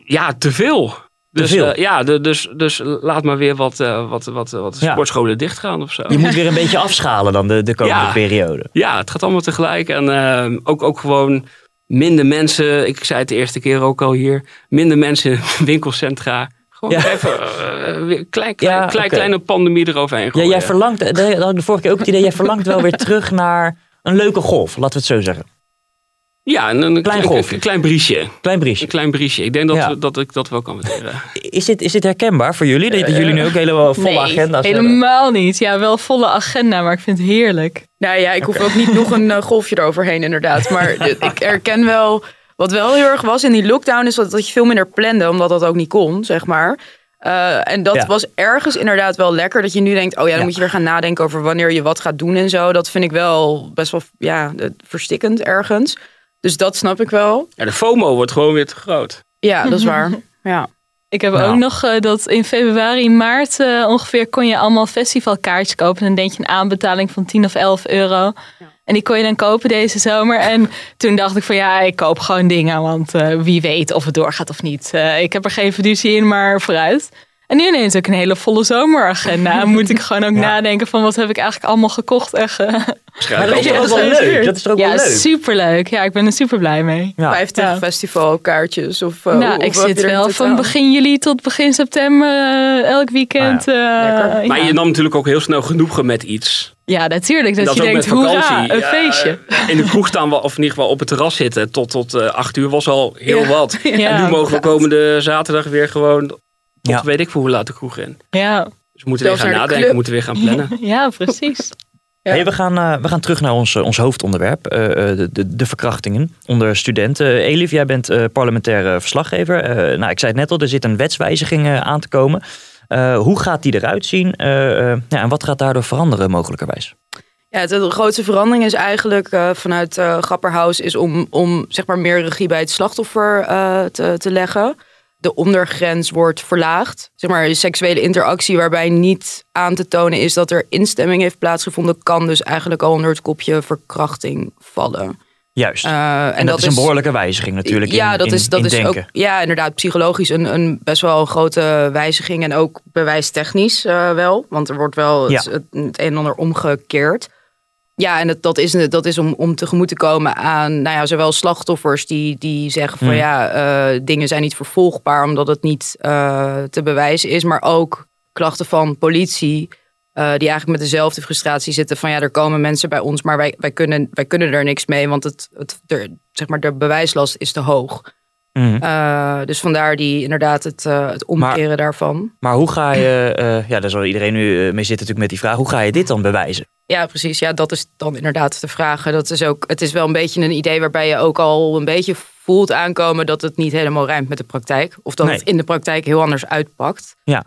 [SPEAKER 3] ja, te veel. Dus. Uh, ja, dus, dus laat maar weer wat, uh, wat, wat, wat
[SPEAKER 1] Ja.
[SPEAKER 3] sportscholen dichtgaan of zo.
[SPEAKER 1] Je moet weer een beetje afschalen dan de, de komende
[SPEAKER 3] Ja.
[SPEAKER 1] periode.
[SPEAKER 3] Ja, het gaat allemaal tegelijk. En uh, ook, ook gewoon minder mensen. Ik zei het de eerste keer ook al hier. Minder mensen in winkelcentra. Gewoon
[SPEAKER 1] Ja.
[SPEAKER 3] even uh, klein, klein,
[SPEAKER 1] Ja,
[SPEAKER 3] kleine pandemie eroverheen
[SPEAKER 1] Ja,
[SPEAKER 3] gooien.
[SPEAKER 1] jij verlangt, dat had ik de vorige keer ook het idee, jij verlangt wel weer terug naar een leuke golf, laten we het zo zeggen.
[SPEAKER 3] Ja, een, een
[SPEAKER 1] Klein golfje.
[SPEAKER 3] Een klein briesje.
[SPEAKER 1] Klein briesje.
[SPEAKER 3] Een klein briesje. Ik denk dat,
[SPEAKER 1] Ja.
[SPEAKER 3] we- dat ik dat wel kan waarderen.
[SPEAKER 1] Is dit, is dit herkenbaar voor jullie? Dat jullie nu ook hele volle
[SPEAKER 2] nee,
[SPEAKER 1] agenda's hebben?
[SPEAKER 2] helemaal niet. Ja, wel volle agenda, maar ik vind het heerlijk.
[SPEAKER 4] Nou ja, ik hoef ook niet nog een eh, golfje eroverheen inderdaad. Maar ik herken wel, wat wel heel erg was in die lockdown, is dat, dat je veel minder plande, omdat dat ook niet kon, zeg maar. Eh, en dat
[SPEAKER 1] Ja.
[SPEAKER 4] was ergens inderdaad wel lekker. Dat je nu denkt, oh ja, dan moet je weer gaan nadenken over wanneer je wat gaat doen en zo. Dat vind ik wel best wel ja, eh, verstikkend ergens. Dus dat snap ik wel.
[SPEAKER 3] Ja, de FOMO wordt gewoon weer te groot.
[SPEAKER 4] Ja, dat is waar. Ja.
[SPEAKER 2] Ik heb
[SPEAKER 3] Nou.
[SPEAKER 2] ook nog eh, dat in februari, maart eh, ongeveer kon je allemaal festivalkaartjes kopen. En dan denk je een aanbetaling van 10 of 11 euro. En die kon je dan kopen deze zomer. En toen dacht ik van ja, ik koop gewoon dingen. Want eh, wie weet of het doorgaat of niet. Eh, ik heb er geen fiducie in, maar vooruit. En nu ineens ook een hele volle zomeragenda. Moet ik gewoon ook nadenken van wat heb ik eigenlijk allemaal gekocht. En ge-
[SPEAKER 1] Maar dat is toch ook wel leuk? Dat is ook
[SPEAKER 2] ja,
[SPEAKER 1] wel leuk?
[SPEAKER 2] superleuk. Ja, ik ben er super blij mee.
[SPEAKER 4] 50
[SPEAKER 2] Ja.
[SPEAKER 4] festivalkaartjes of eh,
[SPEAKER 2] nou,
[SPEAKER 4] of
[SPEAKER 2] ik zit
[SPEAKER 4] er
[SPEAKER 2] wel van begin juli tot begin september eh, elk weekend. eh, ja.
[SPEAKER 3] Maar je nam natuurlijk ook heel snel genoegen met iets.
[SPEAKER 2] Ja, natuurlijk. Dat,
[SPEAKER 3] Dat
[SPEAKER 2] je denkt,
[SPEAKER 3] met
[SPEAKER 2] hoera, een
[SPEAKER 3] Ja,
[SPEAKER 2] feestje.
[SPEAKER 3] In de kroeg staan, we, of in ieder geval op het terras zitten, tot, tot eh, acht uur was al heel
[SPEAKER 2] Ja.
[SPEAKER 3] wat.
[SPEAKER 2] Ja,
[SPEAKER 3] en nu mogen we komende zaterdag weer gewoon tot
[SPEAKER 1] Ja.
[SPEAKER 3] weet ik voor hoe laat de kroeg in.
[SPEAKER 2] Ja,
[SPEAKER 3] Dus we moeten weer
[SPEAKER 4] Zelfs
[SPEAKER 3] gaan
[SPEAKER 4] naar de
[SPEAKER 3] nadenken, we moeten weer gaan plannen.
[SPEAKER 2] ja precies.
[SPEAKER 1] Hey, we, gaan, eh, we gaan terug naar ons, eh, ons hoofdonderwerp, eh, eh, de, de, de verkrachtingen onder studenten. Elif, jij bent eh, parlementaire verslaggever. Eh, nou, ik zei het net al, er zit een wetswijziging aan te komen. Eh, hoe gaat die eruit zien Eh, eh, ja, en wat gaat daardoor veranderen mogelijkerwijs?
[SPEAKER 4] Ja, de grootste verandering is eigenlijk eh, vanuit eh Grapperhaus is om, om zeg maar meer regie bij het slachtoffer eh, te, te leggen. De ondergrens wordt verlaagd. Zeg maar, een seksuele interactie waarbij niet aan te tonen is dat er instemming heeft plaatsgevonden, kan dus eigenlijk al onder het kopje verkrachting vallen.
[SPEAKER 1] Juist.
[SPEAKER 4] Eh,
[SPEAKER 1] en, dat, is een behoorlijke wijziging natuurlijk
[SPEAKER 4] ja,
[SPEAKER 1] in,
[SPEAKER 4] dat
[SPEAKER 1] in-
[SPEAKER 4] is, dat
[SPEAKER 1] in
[SPEAKER 4] is ook ja, inderdaad psychologisch een, een best wel een grote wijziging. En ook bewijstechnisch eh, wel. Want er wordt wel
[SPEAKER 1] Ja.
[SPEAKER 4] het, het een en ander omgekeerd. Ja, en dat, dat is, dat is om, om tegemoet te komen aan nou ja, zowel slachtoffers die, die zeggen van
[SPEAKER 1] Hmm.
[SPEAKER 4] ja, eh, dingen zijn niet vervolgbaar omdat het niet eh, te bewijzen is. Maar ook klachten van politie. eh, die eigenlijk met dezelfde frustratie zitten van ja, er komen mensen bij ons, maar wij, wij, kunnen, wij kunnen er niks mee, want het, het, er, zeg maar, de bewijslast is te hoog. Eh, dus vandaar die inderdaad het, het omkeren daarvan.
[SPEAKER 1] Maar hoe ga je, ja, daar zal iedereen nu mee zitten natuurlijk met die vraag, hoe ga je dit dan bewijzen?
[SPEAKER 4] Ja, precies. Ja, dat is dan inderdaad de vraag. Dat is ook, het is wel een beetje een idee waarbij je ook al een beetje voelt aankomen dat het niet helemaal rijmt met de praktijk. Of dat
[SPEAKER 1] Nee.
[SPEAKER 4] het in de praktijk heel anders uitpakt.
[SPEAKER 1] Ja.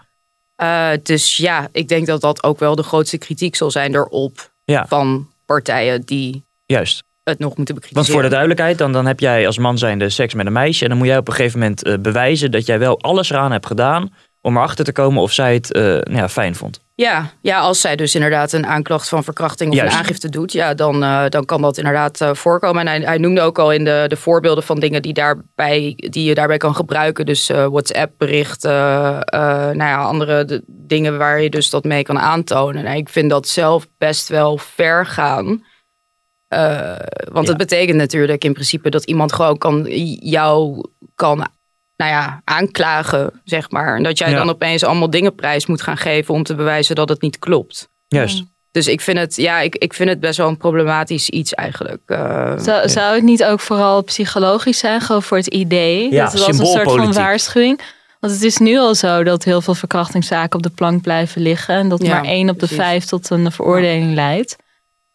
[SPEAKER 4] Eh, dus ja, ik denk dat dat ook wel de grootste kritiek zal zijn erop
[SPEAKER 1] Ja.
[SPEAKER 4] van partijen die
[SPEAKER 1] Juist.
[SPEAKER 4] het nog moeten
[SPEAKER 1] Want
[SPEAKER 4] bekritiseren.
[SPEAKER 1] voor de duidelijkheid, dan, dan heb jij als man zijnde seks met een meisje. En dan moet jij op een gegeven moment eh, bewijzen dat jij wel alles eraan hebt gedaan. Om erachter te komen of zij het eh, nou ja, fijn vond.
[SPEAKER 4] Ja, ja, als zij dus inderdaad een aanklacht van verkrachting of
[SPEAKER 1] Juist.
[SPEAKER 4] een aangifte doet, ja, dan, eh, dan kan dat inderdaad eh, voorkomen. En hij, hij noemde ook al in de, de voorbeelden van dingen die, daarbij, die je daarbij kan gebruiken. Dus eh, WhatsApp-berichten, nou ja, andere de, dingen waar je dus dat mee kan aantonen. En ik vind dat zelf best wel ver gaan. Want het betekent natuurlijk in principe dat iemand gewoon kan, jou kan nou ja, aanklagen, zeg maar. En dat jij
[SPEAKER 1] Ja.
[SPEAKER 4] dan opeens allemaal dingen prijs moet gaan geven om te bewijzen dat het niet klopt.
[SPEAKER 1] Juist.
[SPEAKER 4] Dus ik vind het, ja, ik, ik vind het best wel een problematisch iets eigenlijk. Eh,
[SPEAKER 2] Zou, zou het niet ook vooral psychologisch zijn, gewoon voor het idee?
[SPEAKER 4] Ja,
[SPEAKER 2] dat het als een soort van waarschuwing. Want het is nu al zo dat heel veel verkrachtingszaken op de plank blijven liggen. En dat
[SPEAKER 4] Ja,
[SPEAKER 2] maar één op de vijf tot een veroordeling leidt.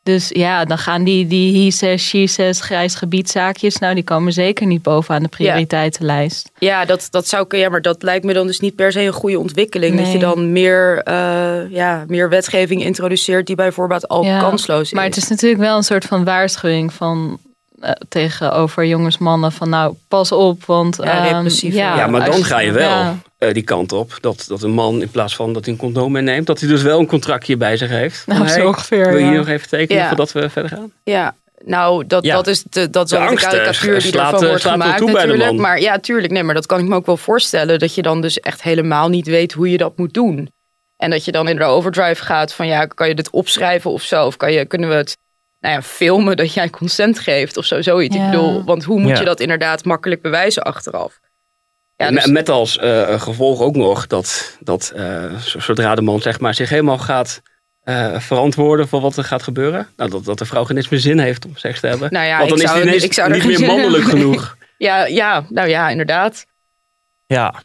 [SPEAKER 2] Dus ja, dan gaan die, die he says, she says, grijs gebiedzaakjes... nou, die komen zeker niet bovenaan de prioriteitenlijst.
[SPEAKER 4] ja, dat, dat zou kunnen, ja, maar dat lijkt me dan dus niet per se een goede ontwikkeling. Dat je dan meer, eh, ja, meer wetgeving introduceert die bij voorbaat al
[SPEAKER 2] Ja,
[SPEAKER 4] kansloos is.
[SPEAKER 2] Maar het is natuurlijk wel een soort van waarschuwing van... eh, tegenover jongens, mannen van nou pas op, want
[SPEAKER 4] Ja,
[SPEAKER 2] ehm, ja,
[SPEAKER 3] Ja, maar dan ga je wel
[SPEAKER 2] ja.
[SPEAKER 3] eh, die kant op. Dat, dat een man in plaats van dat hij een condoom meeneemt, dat hij dus wel een contractje bij zich heeft.
[SPEAKER 2] Nou, zo ongeveer,
[SPEAKER 3] Wil je hier nog even tekenen
[SPEAKER 4] Ja.
[SPEAKER 3] voordat we verder gaan?
[SPEAKER 4] Ja, nou, dat,
[SPEAKER 3] Ja.
[SPEAKER 4] dat is de, dat is
[SPEAKER 3] De
[SPEAKER 4] de
[SPEAKER 3] angst, eh,
[SPEAKER 4] karikatuur die
[SPEAKER 3] slaat,
[SPEAKER 4] ervan
[SPEAKER 3] eh,
[SPEAKER 4] wordt gemaakt
[SPEAKER 3] toe bij de
[SPEAKER 4] natuurlijk.
[SPEAKER 3] man.
[SPEAKER 4] Maar ja, tuurlijk, nee, maar dat kan ik me ook wel voorstellen. Dat je dan dus echt helemaal niet weet hoe je dat moet doen. En dat je dan in de overdrive gaat van ja, kan je dit opschrijven of zo? Of kan je, kunnen we het nou ja, filmen dat jij consent geeft of zo, zoiets.
[SPEAKER 2] Ja.
[SPEAKER 4] Ik bedoel, want hoe moet
[SPEAKER 3] Ja.
[SPEAKER 4] je dat inderdaad makkelijk bewijzen achteraf? Ja, dus-
[SPEAKER 3] Met als eh, gevolg ook nog dat, dat eh, zodra de man zeg maar, zich helemaal gaat eh, verantwoorden voor wat er gaat gebeuren? Nou, dat, dat de vrouw geen eens meer zin heeft om seks te hebben.
[SPEAKER 4] Nou ja,
[SPEAKER 3] Want dan
[SPEAKER 4] ik
[SPEAKER 3] is
[SPEAKER 4] zou,
[SPEAKER 3] die ineens
[SPEAKER 4] ik zou er
[SPEAKER 3] niet meer mannelijk genoeg.
[SPEAKER 4] Ja, ja, nou ja, inderdaad.
[SPEAKER 1] Ja,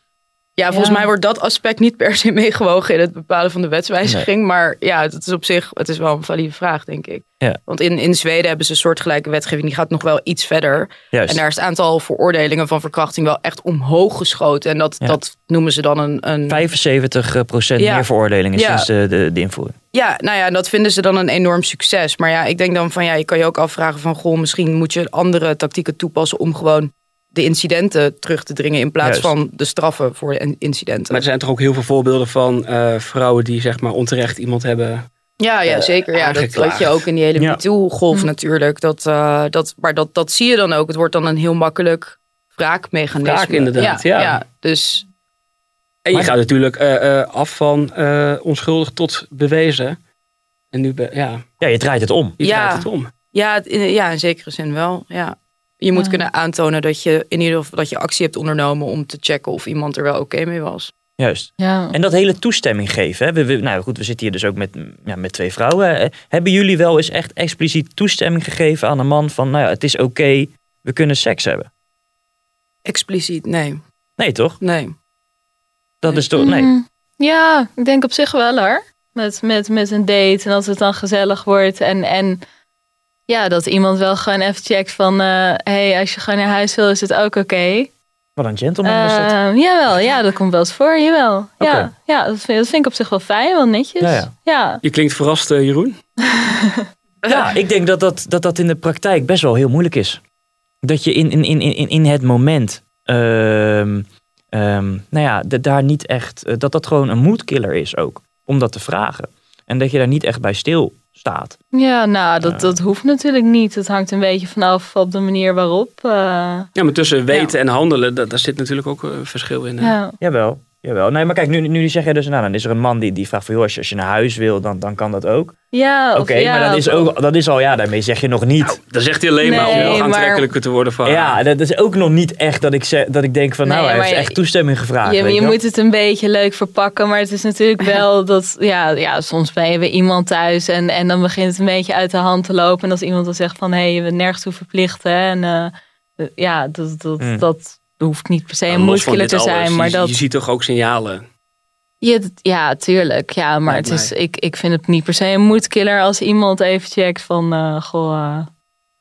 [SPEAKER 4] Ja, volgens
[SPEAKER 2] Ja.
[SPEAKER 4] mij wordt dat aspect niet per se meegewogen in het bepalen van de wetswijziging. Maar ja, het is op zich, het is wel een valide vraag, denk ik.
[SPEAKER 1] Ja.
[SPEAKER 4] Want in, in Zweden hebben ze een soortgelijke wetgeving, die gaat nog wel iets verder.
[SPEAKER 1] Juist.
[SPEAKER 4] En daar is het aantal veroordelingen van verkrachting wel echt omhoog geschoten. En dat,
[SPEAKER 1] Ja.
[SPEAKER 4] dat noemen ze dan een, een
[SPEAKER 1] 75 procent
[SPEAKER 4] Ja.
[SPEAKER 1] meer veroordelingen sinds de, de, de invoering.
[SPEAKER 4] Ja, nou ja, dat vinden ze dan een enorm succes. Maar ja, ik denk dan van ja, je kan je ook afvragen van goh, misschien moet je andere tactieken toepassen om gewoon de incidenten terug te dringen in plaats
[SPEAKER 3] Juist.
[SPEAKER 4] van de straffen voor in- incidenten.
[SPEAKER 3] Maar er zijn toch ook heel veel voorbeelden van eh, vrouwen die zeg maar onterecht iemand hebben.
[SPEAKER 4] Ja, ja
[SPEAKER 3] eh,
[SPEAKER 4] zeker. Ja, dat had je ook in die hele
[SPEAKER 3] Ja.
[SPEAKER 4] MeToo-golf natuurlijk. Dat, eh, dat, maar dat, dat zie je dan ook. Het wordt dan een heel makkelijk wraakmechanisme.
[SPEAKER 3] Wraak inderdaad, ja.
[SPEAKER 4] Dus
[SPEAKER 3] En je
[SPEAKER 4] Maar-
[SPEAKER 3] gaat natuurlijk eh, eh, af van eh, onschuldig tot bewezen. En nu, be- ja,
[SPEAKER 1] Ja, je draait het om.
[SPEAKER 3] je
[SPEAKER 4] Ja.
[SPEAKER 3] draait het om.
[SPEAKER 4] ja, in, ja, in zekere zin wel. Ja. Je moet
[SPEAKER 2] Ja.
[SPEAKER 4] kunnen aantonen dat je in ieder geval dat je actie hebt ondernomen om te checken of iemand er wel oké mee was.
[SPEAKER 1] Juist.
[SPEAKER 2] Ja.
[SPEAKER 1] En dat hele toestemming geven. Hè? We, we- nou goed, we zitten hier dus ook met, ja, met twee vrouwen. Hebben jullie wel eens echt expliciet toestemming gegeven aan een man van, nou ja, het is oké, we kunnen seks hebben?
[SPEAKER 4] Expliciet, nee.
[SPEAKER 1] Nee, toch?
[SPEAKER 4] Nee.
[SPEAKER 1] Dat is toch, nee.
[SPEAKER 2] Mm, Ja, ik denk op zich wel hoor. Met, met, met een date en als het dan gezellig wordt. En, en ja, dat iemand wel gewoon even checkt van... hé, hey, als je gewoon naar huis wil, is het ook oké.
[SPEAKER 1] Wat een gentleman is dat.
[SPEAKER 2] Ehm, jawel, ja, dat komt wel eens voor, jawel. Ja, ja dat, vind, dat vind ik op zich wel fijn, wel netjes.
[SPEAKER 1] Ja, ja.
[SPEAKER 2] ja.
[SPEAKER 3] Je klinkt verrast, eh, Jeroen.
[SPEAKER 1] Ja, ik denk dat dat, dat dat in de praktijk best wel heel moeilijk is. Dat je in, in, in, in, in het moment, ehm, ehm, nou ja, dat daar niet echt, eh, dat dat gewoon een moodkiller is ook. Om dat te vragen. En dat je daar niet echt bij stilstaat.
[SPEAKER 2] Ja, nou, dat, dat hoeft natuurlijk niet. Het hangt een beetje vanaf op de manier waarop. eh,
[SPEAKER 3] Ja, maar tussen weten en handelen, da- daar zit natuurlijk ook een verschil in. hè?
[SPEAKER 2] ja.
[SPEAKER 1] Jawel, jawel. Nee, maar kijk, nu, nu zeg je dus, nou, dan is er een man die, die vraagt van, joh, als je, als je naar huis wil, dan, dan kan dat ook.
[SPEAKER 2] Ja,
[SPEAKER 1] Oké,
[SPEAKER 2] ja,
[SPEAKER 1] maar dat is, ook, dat is al, ja, daarmee zeg je nog niet.
[SPEAKER 3] Dan zegt hij alleen maar om nog
[SPEAKER 2] maar-
[SPEAKER 3] aantrekkelijker te worden van.
[SPEAKER 1] ja, dat is ook nog niet echt dat ik, zeg, dat ik denk van, nou,
[SPEAKER 2] Nee,
[SPEAKER 1] hij
[SPEAKER 2] maar
[SPEAKER 1] heeft
[SPEAKER 2] je-
[SPEAKER 1] echt toestemming gevraagd.
[SPEAKER 2] Je,
[SPEAKER 1] weet
[SPEAKER 2] je moet het een beetje leuk verpakken, maar het is natuurlijk wel dat, ja, ja soms ben je bij iemand thuis en, en dan begint het een beetje uit de hand te lopen. En als iemand dan zegt van, hé, hey, je bent nergens toe verplicht, hè. En eh, ja, dat, dat,
[SPEAKER 1] Hmm.
[SPEAKER 2] dat hoeft niet per se
[SPEAKER 3] Nou,
[SPEAKER 2] een moedkiller te
[SPEAKER 3] alles,
[SPEAKER 2] zijn, maar
[SPEAKER 3] je,
[SPEAKER 2] dat...
[SPEAKER 3] je ziet toch ook signalen.
[SPEAKER 2] Ja, ja, tuurlijk. Ja, maar
[SPEAKER 3] Lijkt
[SPEAKER 2] het is, ik, ik vind het niet per se een moedkiller als iemand even checkt van, eh, goh, eh,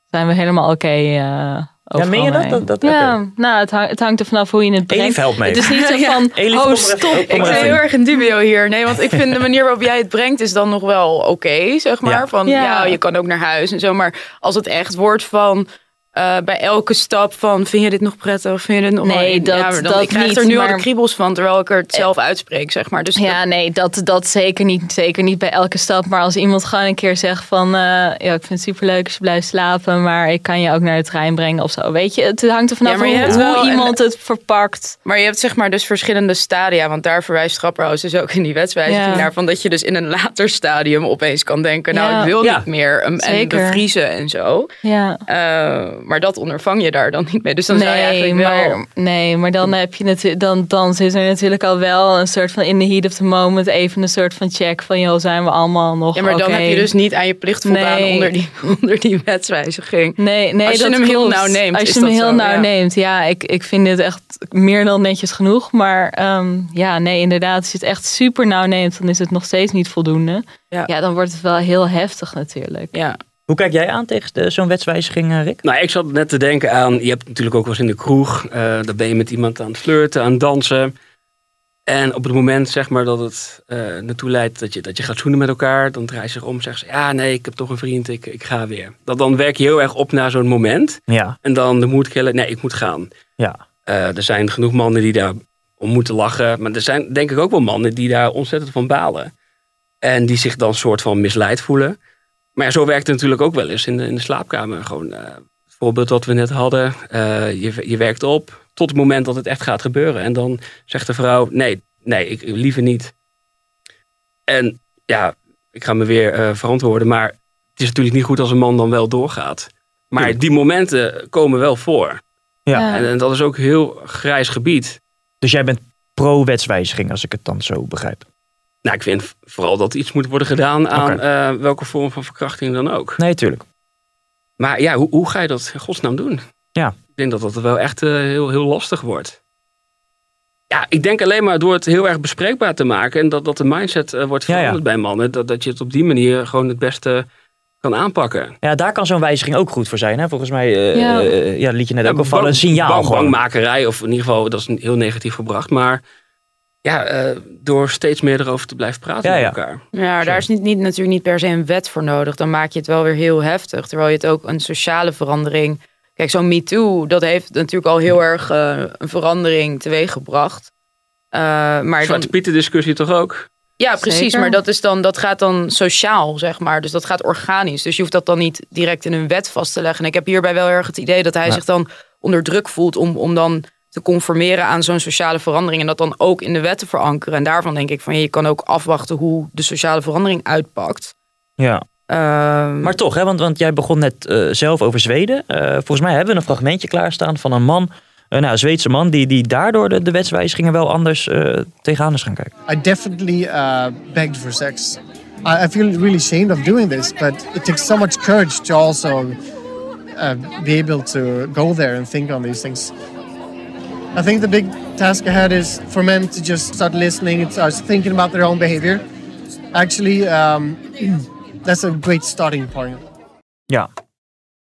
[SPEAKER 2] zijn we helemaal oké? eh,
[SPEAKER 1] Ja,
[SPEAKER 2] overal
[SPEAKER 1] meen je dat?
[SPEAKER 2] mee?
[SPEAKER 1] dat, dat
[SPEAKER 2] ja, nou, het, hang- het hangt er vanaf hoe je het brengt.
[SPEAKER 1] Elif, help me
[SPEAKER 2] Het is niet zo
[SPEAKER 4] Ja.
[SPEAKER 2] van,
[SPEAKER 1] Elif,
[SPEAKER 2] oh stop.
[SPEAKER 4] Ik ben heel erg in dubio hier. Nee, want ik vind de manier waarop jij het brengt is dan nog wel oké, zeg maar.
[SPEAKER 1] Ja.
[SPEAKER 4] Van
[SPEAKER 2] Ja.
[SPEAKER 4] ja. je kan ook naar huis en zo. Maar als het echt wordt van eh, bij elke stap van vind je dit nog prettig? Vind je dit nog
[SPEAKER 2] Nee, dat-
[SPEAKER 4] dan,
[SPEAKER 2] dat
[SPEAKER 4] ik krijg
[SPEAKER 2] niet,
[SPEAKER 4] er nu al de kriebels van terwijl ik er het zelf uitspreek, zeg maar. Dus
[SPEAKER 2] Ja, nee, dat, dat zeker niet. Zeker niet bij elke stap. Maar als iemand gewoon een keer zegt van... eh, ja, ik vind het superleuk als je blijft slapen... maar ik kan je ook naar de trein brengen of zo. Weet je, het hangt er vanaf
[SPEAKER 4] Ja,
[SPEAKER 2] hoe,
[SPEAKER 4] wel
[SPEAKER 2] iemand het verpakt.
[SPEAKER 4] Maar je hebt zeg maar dus verschillende stadia. Want daar verwijst Grapperhaus dus ook in die wetswijziging
[SPEAKER 2] Ja.
[SPEAKER 4] naar. Van dat je dus in een later stadium opeens kan denken... nou,
[SPEAKER 2] Ja.
[SPEAKER 4] ik wil
[SPEAKER 1] Ja.
[SPEAKER 4] niet meer um, en
[SPEAKER 2] Zeker.
[SPEAKER 4] bevriezen en zo.
[SPEAKER 2] Ja.
[SPEAKER 4] Eh, maar dat ondervang je daar dan niet mee. Dus dan zou je
[SPEAKER 2] Nee
[SPEAKER 4] eigenlijk
[SPEAKER 2] maar,
[SPEAKER 4] wel...
[SPEAKER 2] nee, maar dan heb je natuurlijk, dan, dan zit er natuurlijk al wel een soort van in the heat of the moment even een soort van check van joh, zijn we allemaal nog
[SPEAKER 4] Ja, maar dan heb je dus niet aan je plicht voldaan
[SPEAKER 2] Nee.
[SPEAKER 4] onder, die, onder die wetswijziging.
[SPEAKER 2] Nee, nee,
[SPEAKER 4] Als je
[SPEAKER 2] dat
[SPEAKER 4] hem heel
[SPEAKER 2] klopt.
[SPEAKER 4] nauw neemt,
[SPEAKER 2] Als
[SPEAKER 4] is
[SPEAKER 2] je hem heel
[SPEAKER 4] zo,
[SPEAKER 2] nauw
[SPEAKER 4] ja.
[SPEAKER 2] neemt, ja, ik, ik vind dit echt meer dan netjes genoeg. Maar ehm, ja, nee, inderdaad, als je het echt super nauw neemt, dan is het nog steeds niet voldoende.
[SPEAKER 4] Ja.
[SPEAKER 2] Ja, dan wordt het wel heel heftig natuurlijk.
[SPEAKER 4] Ja.
[SPEAKER 1] Hoe kijk jij aan tegen zo'n wetswijziging, eh, Rick?
[SPEAKER 3] Nou, ik zat net te denken aan, je hebt natuurlijk ook wel eens in de kroeg, eh daar ben je met iemand aan het flirten, aan het dansen. En op het moment zeg maar dat het eh, naartoe leidt dat je, dat je gaat zoenen met elkaar, dan draai je zich om en zegt ze, ja nee, ik heb toch een vriend, ik, ik ga weer. Dat, dan werk je heel erg op naar zo'n moment.
[SPEAKER 1] Ja,
[SPEAKER 3] En dan de moed killen, nee, ik moet gaan.
[SPEAKER 1] ja.
[SPEAKER 3] Er zijn genoeg mannen die daar om moeten lachen. Maar er zijn denk ik ook wel mannen die daar ontzettend van balen. En die zich dan soort van misleid voelen. Maar ja, zo werkt het natuurlijk ook wel eens in de, in de slaapkamer. Gewoon eh, het voorbeeld wat we net hadden. eh, je, je werkt op tot het moment dat het echt gaat gebeuren. En dan zegt de vrouw, nee, nee, ik liever niet. En ja, ik ga me weer eh, verantwoorden. Maar het is natuurlijk niet goed als een man dan wel doorgaat. Maar die momenten komen wel voor.
[SPEAKER 1] Ja.
[SPEAKER 2] Ja.
[SPEAKER 3] En, en dat is ook heel grijs gebied.
[SPEAKER 1] Dus jij bent pro-wetswijziging, als ik het dan zo begrijp.
[SPEAKER 3] Nou, ik vind vooral dat iets moet worden gedaan aan eh, welke vorm van verkrachting dan ook.
[SPEAKER 1] Nee, tuurlijk.
[SPEAKER 3] Maar ja, hoe, hoe ga je dat in godsnaam doen?
[SPEAKER 1] Ja.
[SPEAKER 3] Ik denk dat dat wel echt eh, heel, heel lastig wordt. Ja, ik denk alleen maar door het heel erg bespreekbaar te maken en dat, dat de mindset eh, wordt
[SPEAKER 1] Ja, ja.
[SPEAKER 3] veranderd bij mannen, dat, dat je het op die manier gewoon het beste kan aanpakken.
[SPEAKER 1] Ja, daar kan zo'n wijziging ook goed voor zijn. Hè? Volgens mij, eh,
[SPEAKER 3] Ja.
[SPEAKER 1] ja, liet je net ook al een signaal
[SPEAKER 3] bang-
[SPEAKER 1] gewoon.
[SPEAKER 3] Bangmakerij, of in ieder geval, dat is een heel negatief gebracht. Maar ja, eh, door steeds meer erover te blijven praten
[SPEAKER 1] Ja,
[SPEAKER 3] met
[SPEAKER 1] ja.
[SPEAKER 3] elkaar.
[SPEAKER 4] Ja, daar is niet, niet, natuurlijk niet per se een wet voor nodig. Dan maak je het wel weer heel heftig. Terwijl je het ook een sociale verandering. Kijk, zo'n MeToo, dat heeft natuurlijk al heel erg eh, een verandering teweeggebracht. Eh maar
[SPEAKER 3] Zwarte
[SPEAKER 4] dan,
[SPEAKER 3] Pieten discussie toch ook?
[SPEAKER 4] ja, precies.
[SPEAKER 2] Zeker.
[SPEAKER 4] Maar dat, is dan, dat gaat dan sociaal, zeg maar. Dus dat gaat organisch. Dus je hoeft dat dan niet direct in een wet vast te leggen. En ik heb hierbij wel erg het idee dat hij
[SPEAKER 1] Ja.
[SPEAKER 4] zich dan onder druk voelt om, om dan te conformeren aan zo'n sociale verandering. En dat dan ook in de wet te verankeren. En daarvan denk ik van je kan ook afwachten hoe de sociale verandering uitpakt.
[SPEAKER 1] Ja.
[SPEAKER 4] Ehm,
[SPEAKER 1] Maar toch, hè, want, want jij begon net eh, zelf over Zweden. Eh, volgens mij hebben we een fragmentje klaarstaan van een man, eh, nou, een Zweedse man, die, die daardoor de, de wetswijzigingen wel anders eh, tegenaan is gaan kijken.
[SPEAKER 13] I definitely uh, begged for sex. I, I feel really ashamed of doing this, but it takes so much courage to also uh, be able to go there and think on these things. I think the big task ahead is for men to just start listening and start thinking about their own behavior. Actually, um, that's a great starting point.
[SPEAKER 1] Ja,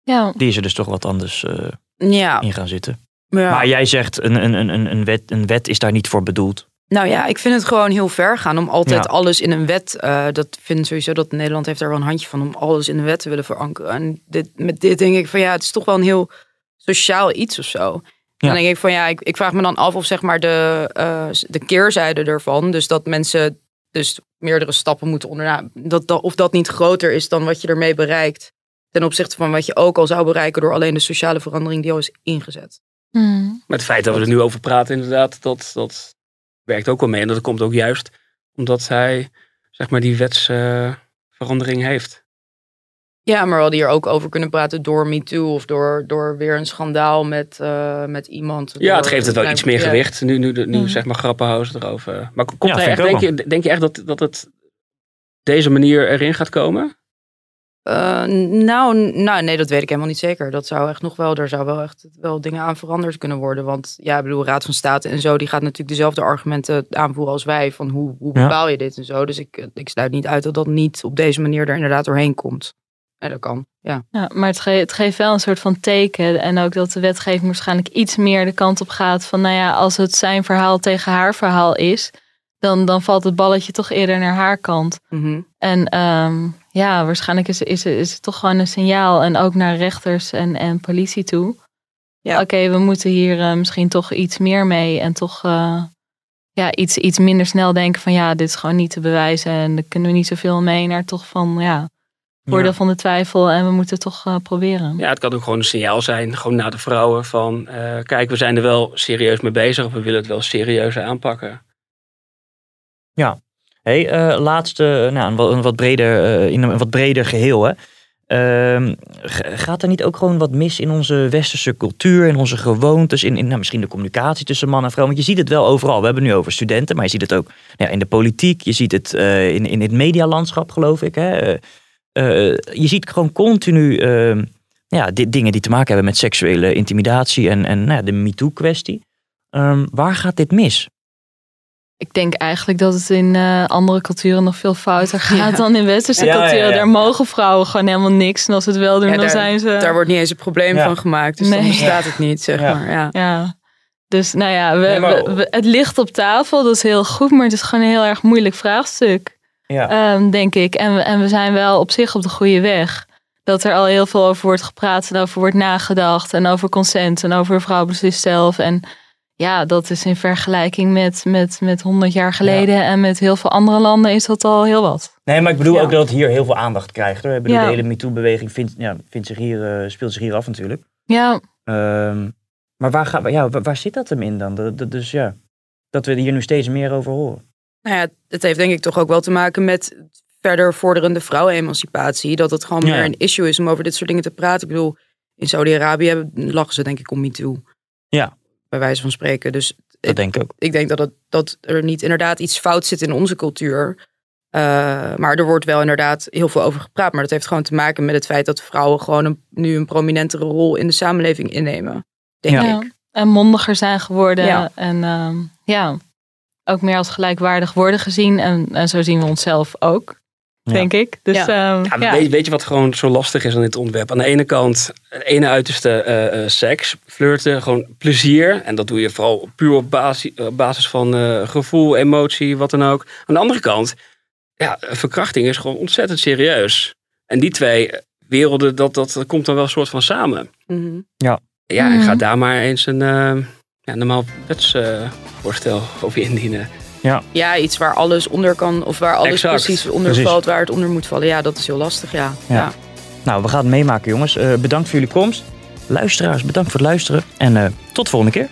[SPEAKER 2] Ja.
[SPEAKER 1] die is er dus toch wat anders eh,
[SPEAKER 4] ja.
[SPEAKER 1] in gaan zitten.
[SPEAKER 4] Ja.
[SPEAKER 1] Maar jij zegt, een, een, een- een, een, wet, een wet is daar niet voor bedoeld.
[SPEAKER 4] Nou ja, ik vind het gewoon heel ver gaan om altijd
[SPEAKER 1] Ja.
[SPEAKER 4] alles in een wet. eh, dat vind sowieso dat Nederland heeft daar wel een handje van om alles in een wet te willen verankeren. En dit, met dit denk ik van ja, het is toch wel een heel sociaal iets of zo.
[SPEAKER 1] Ja.
[SPEAKER 4] Dan denk ik van ja, ik, ik vraag me dan af of zeg maar de, eh, de keerzijde ervan, dus dat mensen dus meerdere stappen moeten ondernemen, dat, dat, of dat niet groter is dan wat je ermee bereikt. Ten opzichte van wat je ook al zou bereiken door alleen de sociale verandering die al is ingezet.
[SPEAKER 2] Hmm.
[SPEAKER 3] Maar het feit dat we er nu over praten, inderdaad, dat, dat werkt ook wel mee. En dat komt ook juist omdat hij, zeg maar, die wetsverandering heeft.
[SPEAKER 4] Ja, maar we hadden hier ook over kunnen praten door MeToo of door, door weer een schandaal met, eh, met iemand.
[SPEAKER 3] Ja, het geeft het wel iets meer
[SPEAKER 4] ja.
[SPEAKER 3] gewicht. Nu, nu, nu
[SPEAKER 4] Mhm.
[SPEAKER 3] zeg maar grappenhuizen erover. Maar komt
[SPEAKER 1] Ja, vind
[SPEAKER 3] echt, denk, je, denk je echt dat, dat het deze manier erin gaat komen?
[SPEAKER 4] Eh, nou, nou, nee, dat weet ik helemaal niet zeker. Dat zou echt nog wel, er zou wel echt wel dingen aan veranderd kunnen worden. Want ja, ik bedoel, Raad van State en zo, die gaat natuurlijk dezelfde argumenten aanvoeren als wij. Van hoe, hoe bepaal je dit en zo. Dus ik, ik sluit niet uit dat dat niet op deze manier er inderdaad doorheen komt. Dat kan, ja.
[SPEAKER 2] Ja, maar het, ge- het geeft wel een soort van teken. En ook dat de wetgeving waarschijnlijk iets meer de kant op gaat van, nou ja, als het zijn verhaal tegen haar verhaal is, dan, dan valt het balletje toch eerder naar haar kant.
[SPEAKER 4] Mhm.
[SPEAKER 2] En ehm, ja, waarschijnlijk is, is, is het toch gewoon een signaal. En ook naar rechters en, en politie toe.
[SPEAKER 4] Ja.
[SPEAKER 2] Oké, we moeten hier eh, misschien toch iets meer mee. En toch eh, ja, iets, iets minder snel denken van ja, dit is gewoon niet te bewijzen. En daar kunnen we niet zoveel mee. Naar toch van ja, voordeel
[SPEAKER 3] Ja.
[SPEAKER 2] van de twijfel. En we moeten het toch eh, proberen.
[SPEAKER 3] Ja, het kan ook gewoon een signaal zijn, gewoon naar de vrouwen van, eh, kijk, we zijn er wel serieus mee bezig of we willen het wel serieus aanpakken.
[SPEAKER 1] Ja. Hey, eh, laatste, nou, een, wat, een wat breder, eh, in een wat breder geheel. Hè. Ehm, gaat er niet ook gewoon wat mis in onze westerse cultuur, in onze gewoontes, in, in nou, misschien de communicatie tussen man en vrouw? Want je ziet het wel overal. We hebben het nu over studenten, maar je ziet het ook nou ja, in de politiek. Je ziet het eh, in, in het medialandschap, geloof ik. Hè. Eh, je ziet gewoon continu ehm, ja, di- dingen die te maken hebben met seksuele intimidatie en, en nou ja, de MeToo-kwestie. Ehm, waar gaat dit mis?
[SPEAKER 2] Ik denk eigenlijk dat het in eh, andere culturen nog veel fouter gaat
[SPEAKER 4] Ja.
[SPEAKER 2] dan in westerse
[SPEAKER 4] Ja, ja,
[SPEAKER 2] culturen.
[SPEAKER 4] ja.
[SPEAKER 2] Daar mogen vrouwen gewoon helemaal niks. En als ze het wel doen,
[SPEAKER 4] Ja,
[SPEAKER 2] dan
[SPEAKER 4] daar,
[SPEAKER 2] zijn ze...
[SPEAKER 4] daar wordt niet eens een probleem
[SPEAKER 2] Ja.
[SPEAKER 4] van gemaakt. Dus dan bestaat het niet, zeg
[SPEAKER 2] Ja.
[SPEAKER 4] maar. Ja.
[SPEAKER 2] Ja. Dus nou ja, we,
[SPEAKER 1] Nee, maar-
[SPEAKER 2] we- we- het ligt op tafel, dat is heel goed, maar het is gewoon een heel erg moeilijk vraagstuk,
[SPEAKER 1] Ja.
[SPEAKER 2] ehm, denk ik. En we, en we zijn wel op zich op de goede weg. Dat er al heel veel over wordt gepraat en over wordt nagedacht en over consent en over vrouw beslist zelf. En ja, dat is in vergelijking met, met, met 100 jaar geleden en met heel veel andere landen is dat al heel wat.
[SPEAKER 1] Nee, maar ik bedoel
[SPEAKER 2] Ja.
[SPEAKER 1] ook dat het hier heel veel aandacht krijgt. Hoor. Ik bedoel,
[SPEAKER 2] Ja.
[SPEAKER 1] De hele MeToo-beweging vindt, ja, vindt zich hier, eh, speelt zich hier af natuurlijk.
[SPEAKER 2] Ja,
[SPEAKER 1] Ehm, maar waar, gaat, ja, waar, waar zit dat hem in dan? Dus ja, dat we hier nu steeds meer over horen.
[SPEAKER 4] Nou ja, het heeft denk ik toch ook wel te maken met verder vorderende vrouwenemancipatie. Dat het gewoon
[SPEAKER 1] Ja.
[SPEAKER 4] meer een issue is om over dit soort dingen te praten. Ik bedoel, in Saudi-Arabië lachen ze denk ik om MeToo.
[SPEAKER 1] Ja.
[SPEAKER 4] Bij wijze van spreken. Dus
[SPEAKER 1] Dat denk ik ook.
[SPEAKER 4] Ik denk dat, het, dat er niet inderdaad iets fout zit in onze cultuur. Uh, maar er wordt wel inderdaad heel veel over gepraat. Maar dat heeft gewoon te maken met het feit dat vrouwen gewoon een, nu een prominentere rol in de samenleving innemen. Denk
[SPEAKER 2] ja.
[SPEAKER 4] ik.
[SPEAKER 2] En mondiger zijn geworden.
[SPEAKER 4] Ja.
[SPEAKER 2] En uh, ja, ook meer als gelijkwaardig worden gezien. En, en zo zien we onszelf ook. Denk ik. Dus,
[SPEAKER 3] ja.
[SPEAKER 2] Um,
[SPEAKER 3] ja, weet, weet, je wat gewoon zo lastig is aan dit onderwerp? Aan de ene kant, het ene uiterste uh, uh, seks, flirten, gewoon plezier. En dat doe je vooral puur op basis, basis van uh, gevoel, emotie, wat dan ook. Aan de andere kant, ja, verkrachting is gewoon ontzettend serieus. En die twee werelden, dat, dat, dat komt dan wel een soort van samen.
[SPEAKER 4] Mm -hmm.
[SPEAKER 1] Ja.
[SPEAKER 3] Ja, en ga daar maar eens een ja, normaal wetsvoorstel over indienen.
[SPEAKER 1] Ja.
[SPEAKER 4] ja, iets waar alles onder kan, of waar alles
[SPEAKER 3] exact.
[SPEAKER 4] precies onder
[SPEAKER 1] Precies.
[SPEAKER 4] valt, waar het onder moet vallen. Ja, dat is heel lastig, ja.
[SPEAKER 1] Ja.
[SPEAKER 4] ja.
[SPEAKER 1] Nou, we gaan het meemaken, jongens. Uh, bedankt voor jullie komst. Luisteraars, bedankt voor het luisteren. En uh, tot de volgende keer.